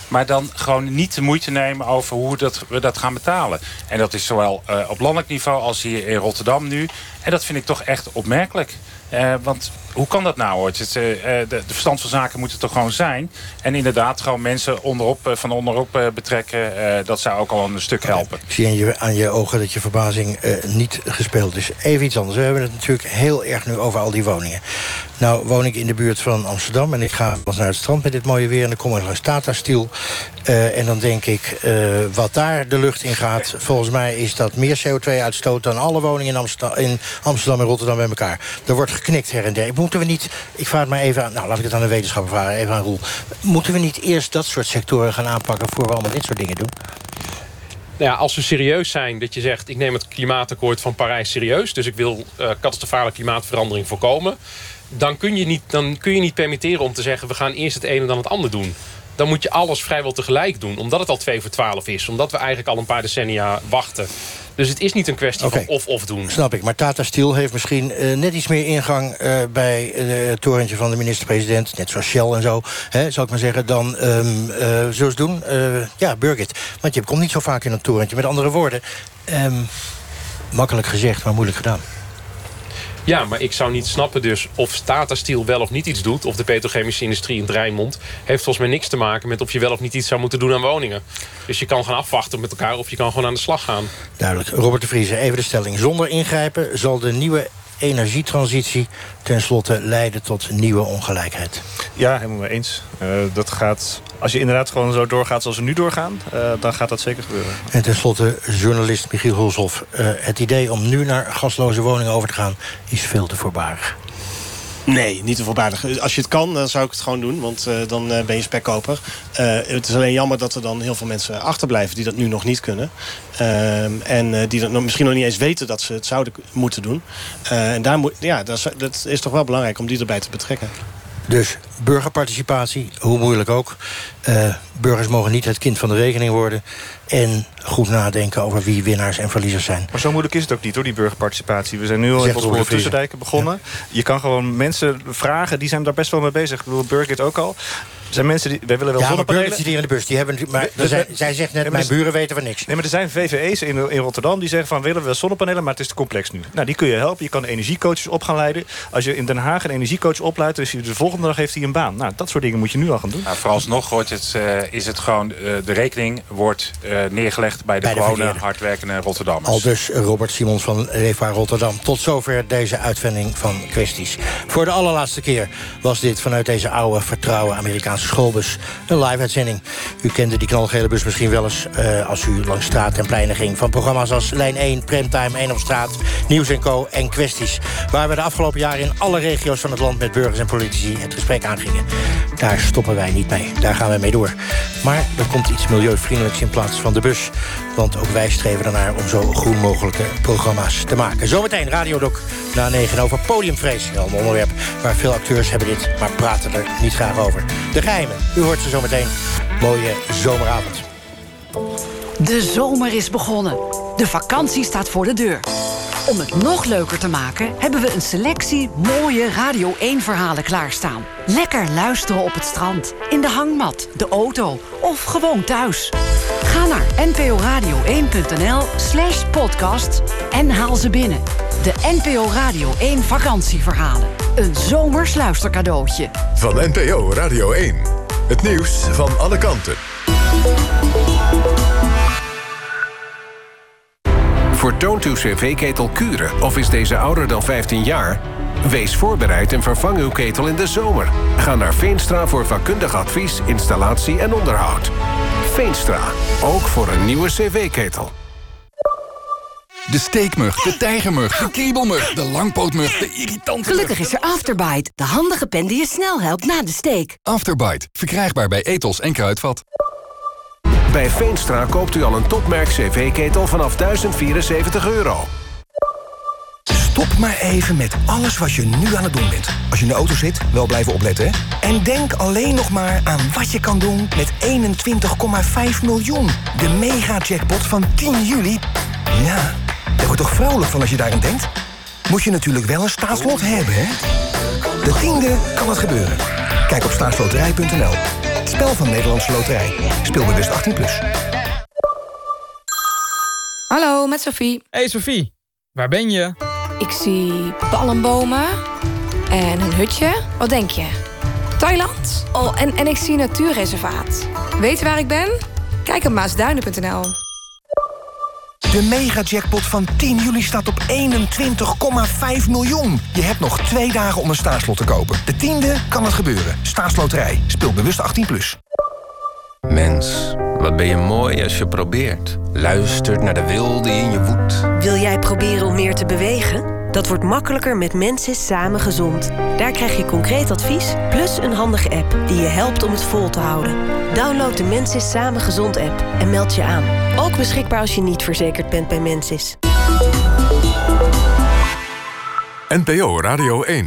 Maar dan gewoon niet de moeite nemen over hoe dat, we dat gaan betalen. En dat is zowel uh, op landelijk niveau als hier in Rotterdam nu. En dat vind ik toch echt opmerkelijk. Uh, want hoe kan dat nou ooit? Het, uh, de, de, verstand van zaken moet het toch gewoon zijn. En inderdaad gewoon mensen onderop, van onderop betrekken. dat zou ook al een stuk helpen. Ik zie aan je, aan je ogen dat je verbazing niet gespeeld is. Even iets anders. We hebben het natuurlijk heel erg nu over al die woningen. Nou woon ik in de buurt van Amsterdam. En ik ga pas naar het strand met dit mooie weer. En dan kom ik langs Tata Steel. En dan denk ik, wat daar de lucht in gaat... volgens mij is dat meer CO2-uitstoot dan alle woningen in Amsterdam, in Amsterdam en Rotterdam bij elkaar. Er wordt geknikt her en der. Moeten we niet, ik vraag het maar even aan... nou, laat ik het aan de wetenschapper vragen, even aan Roel. Moeten we niet eerst dat soort sectoren gaan aanpakken... voor we allemaal dit soort dingen doen? Nou ja, als we serieus zijn, dat je zegt... ik neem het klimaatakkoord van Parijs serieus... dus ik wil uh, catastrofale klimaatverandering voorkomen... Dan kun, je niet, dan kun je niet permitteren om te zeggen... we gaan eerst het een en dan het ander doen dan moet je alles vrijwel tegelijk doen. Omdat het al 2 voor 12 is. Omdat we eigenlijk al een paar decennia wachten. Dus het is niet een kwestie van of-of doen. Snap ik. Maar Tata Steel heeft misschien uh, net iets meer ingang... Uh, bij het torentje van de minister-president. Net zoals Shell en zo, hè, zal ik maar zeggen. Dan um, doen. ja, Burgit. Want je komt niet zo vaak in een torentje. Met andere woorden, um, makkelijk gezegd, maar moeilijk gedaan. Ja, maar ik zou niet snappen dus of Tata Steel wel of niet iets doet... of de petrochemische industrie in Rijnmond... heeft volgens mij niks te maken met of je wel of niet iets zou moeten doen aan woningen. Dus je kan gaan afwachten met elkaar of je kan gewoon aan de slag gaan. Duidelijk. Robert de Vries, even de stelling. Zonder ingrijpen zal de nieuwe energietransitie tenslotte leiden tot nieuwe ongelijkheid. Ja, helemaal mee eens. Uh, dat gaat, als je inderdaad gewoon zo doorgaat zoals we nu doorgaan... Uh, dan gaat dat zeker gebeuren. En tenslotte journalist Michiel Hulshoff. Uh, het idee om nu naar gasloze woningen over te gaan... is veel te voorbarig. Nee, niet te voorbaardig. Als je het kan, dan zou ik het gewoon doen. Want uh, dan uh, ben je spekkoper. Uh, het is alleen jammer dat er dan heel veel mensen achterblijven... die dat nu nog niet kunnen. en die dat nog, misschien nog niet eens weten dat ze het zouden moeten doen. en daar moet, ja, dat is, dat is toch wel belangrijk om die erbij te betrekken. Dus burgerparticipatie, hoe moeilijk ook. Uh, burgers mogen niet het kind van de rekening worden. En goed nadenken over wie winnaars en verliezers zijn. Maar zo moeilijk is het ook niet hoor, die burgerparticipatie. We zijn nu al in Tussendijken begonnen. Je kan gewoon mensen vragen, die zijn daar best wel mee bezig. Ik bedoel, Burgit ook al. Zijn mensen die... Wij willen wel Ja, maar zonnepanelen. burgers die hier in de bus, die hebben... Maar De- er zijn- de- zij zegt net, mijn dus- buren weten van niks. Nee, maar er zijn VVE's in, in Rotterdam die zeggen van... willen we zonnepanelen, maar het is te complex nu. Nou, die kun je helpen. Je kan energiecoaches op gaan leiden. Als je in Den Haag een energiecoach opleidt... dus de volgende dag heeft hij een baan. Nou, dat soort dingen moet je nu al gaan doen. Nou, vooralsnog wordt het, eh, is het gewoon... eh, de rekening wordt eh, neergelegd bij de Bij de gewone, verkeerde. hardwerkende Rotterdammers. Al dus Robert Simons van Leefbaar Rotterdam. Tot zover deze uitzending van Kwesties. Voor de allerlaatste keer was dit vanuit deze oude, vertrouwen Amerikaanse schoolbus een live-uitzending. U kende die knalgele bus misschien wel eens eh, als u langs straat en pleinen ging. Van programma's als Lijn 1, Premtime, 1 op straat, Nieuws en Co. en Kwesties. Waar we de afgelopen jaren in alle regio's van het land met burgers en politici het gesprek aangingen. Daar stoppen wij niet mee. Daar gaan we mee door. Maar er komt iets milieuvriendelijks in plaats van de bus. Want ook wij streven ernaar om zo groen mogelijke programma's te maken. Zometeen Radiodoc na 9 over podiumvrees. Een onderwerp waar veel acteurs hebben dit, maar praten er niet graag over. De u hoort ze zometeen. Mooie zomeravond. De zomer is begonnen. De vakantie staat voor de deur. Om het nog leuker te maken hebben we een selectie mooie Radio 1-verhalen klaarstaan. Lekker luisteren op het strand, in de hangmat, de auto of gewoon thuis. Ga naar nporadio1.nl slash podcast en haal ze binnen. De NPO Radio 1 vakantieverhalen. Een zomers luistercadeautje. Van NPO Radio 1. Het nieuws van alle kanten. Vertoont uw cv-ketel kuren of is deze ouder dan 15 jaar? Wees voorbereid en vervang uw ketel in de zomer. Ga naar Veenstra voor vakkundig advies, installatie en onderhoud. Veenstra, ook voor een nieuwe cv-ketel. De steekmug, de tijgermug, de kriebelmug, de langpootmug, de irritante Gelukkig is er Afterbite, de handige pen die je snel helpt na de steek. Afterbite, verkrijgbaar bij Ethos en Kruidvat. Bij Veenstra koopt u al een topmerk cv-ketel vanaf 1074 euro. Stop maar even met alles wat je nu aan het doen bent. Als je in de auto zit, wel blijven opletten. En denk alleen nog maar aan wat je kan doen met 21,5 miljoen. De mega-jackpot van 10 juli. Ja, daar wordt toch vrolijk van als je daarin denkt? Moet je natuurlijk wel een staatslot hebben, hè? De tiende kan het gebeuren. Kijk op staatsloterij.nl. Het spel van Nederlandse Loterij. Speel bewust 18+. Plus. Hallo, met Sophie. Hey Sophie, waar ben je? Ik zie palmbomen en een hutje. Wat denk je? Thailand? Oh, en, en ik zie een natuurreservaat. Weet je waar ik ben? Kijk op maasduinen.nl. De mega-jackpot van 10 juli staat op 21,5 miljoen. Je hebt nog twee dagen om een staatslot te kopen. De tiende kan het gebeuren. Staatsloterij. Speel bewust 18+. Plus. Mens, wat ben je mooi als je probeert. Luistert naar de wilde in je woedt. Wil jij proberen om meer te bewegen? Dat wordt makkelijker met Mensis Samen Gezond. Daar krijg je concreet advies, plus een handige app die je helpt om het vol te houden. Download de Mensis Samen Gezond app en meld je aan. Ook beschikbaar als je niet verzekerd bent bij Mensis. NPO Radio 1.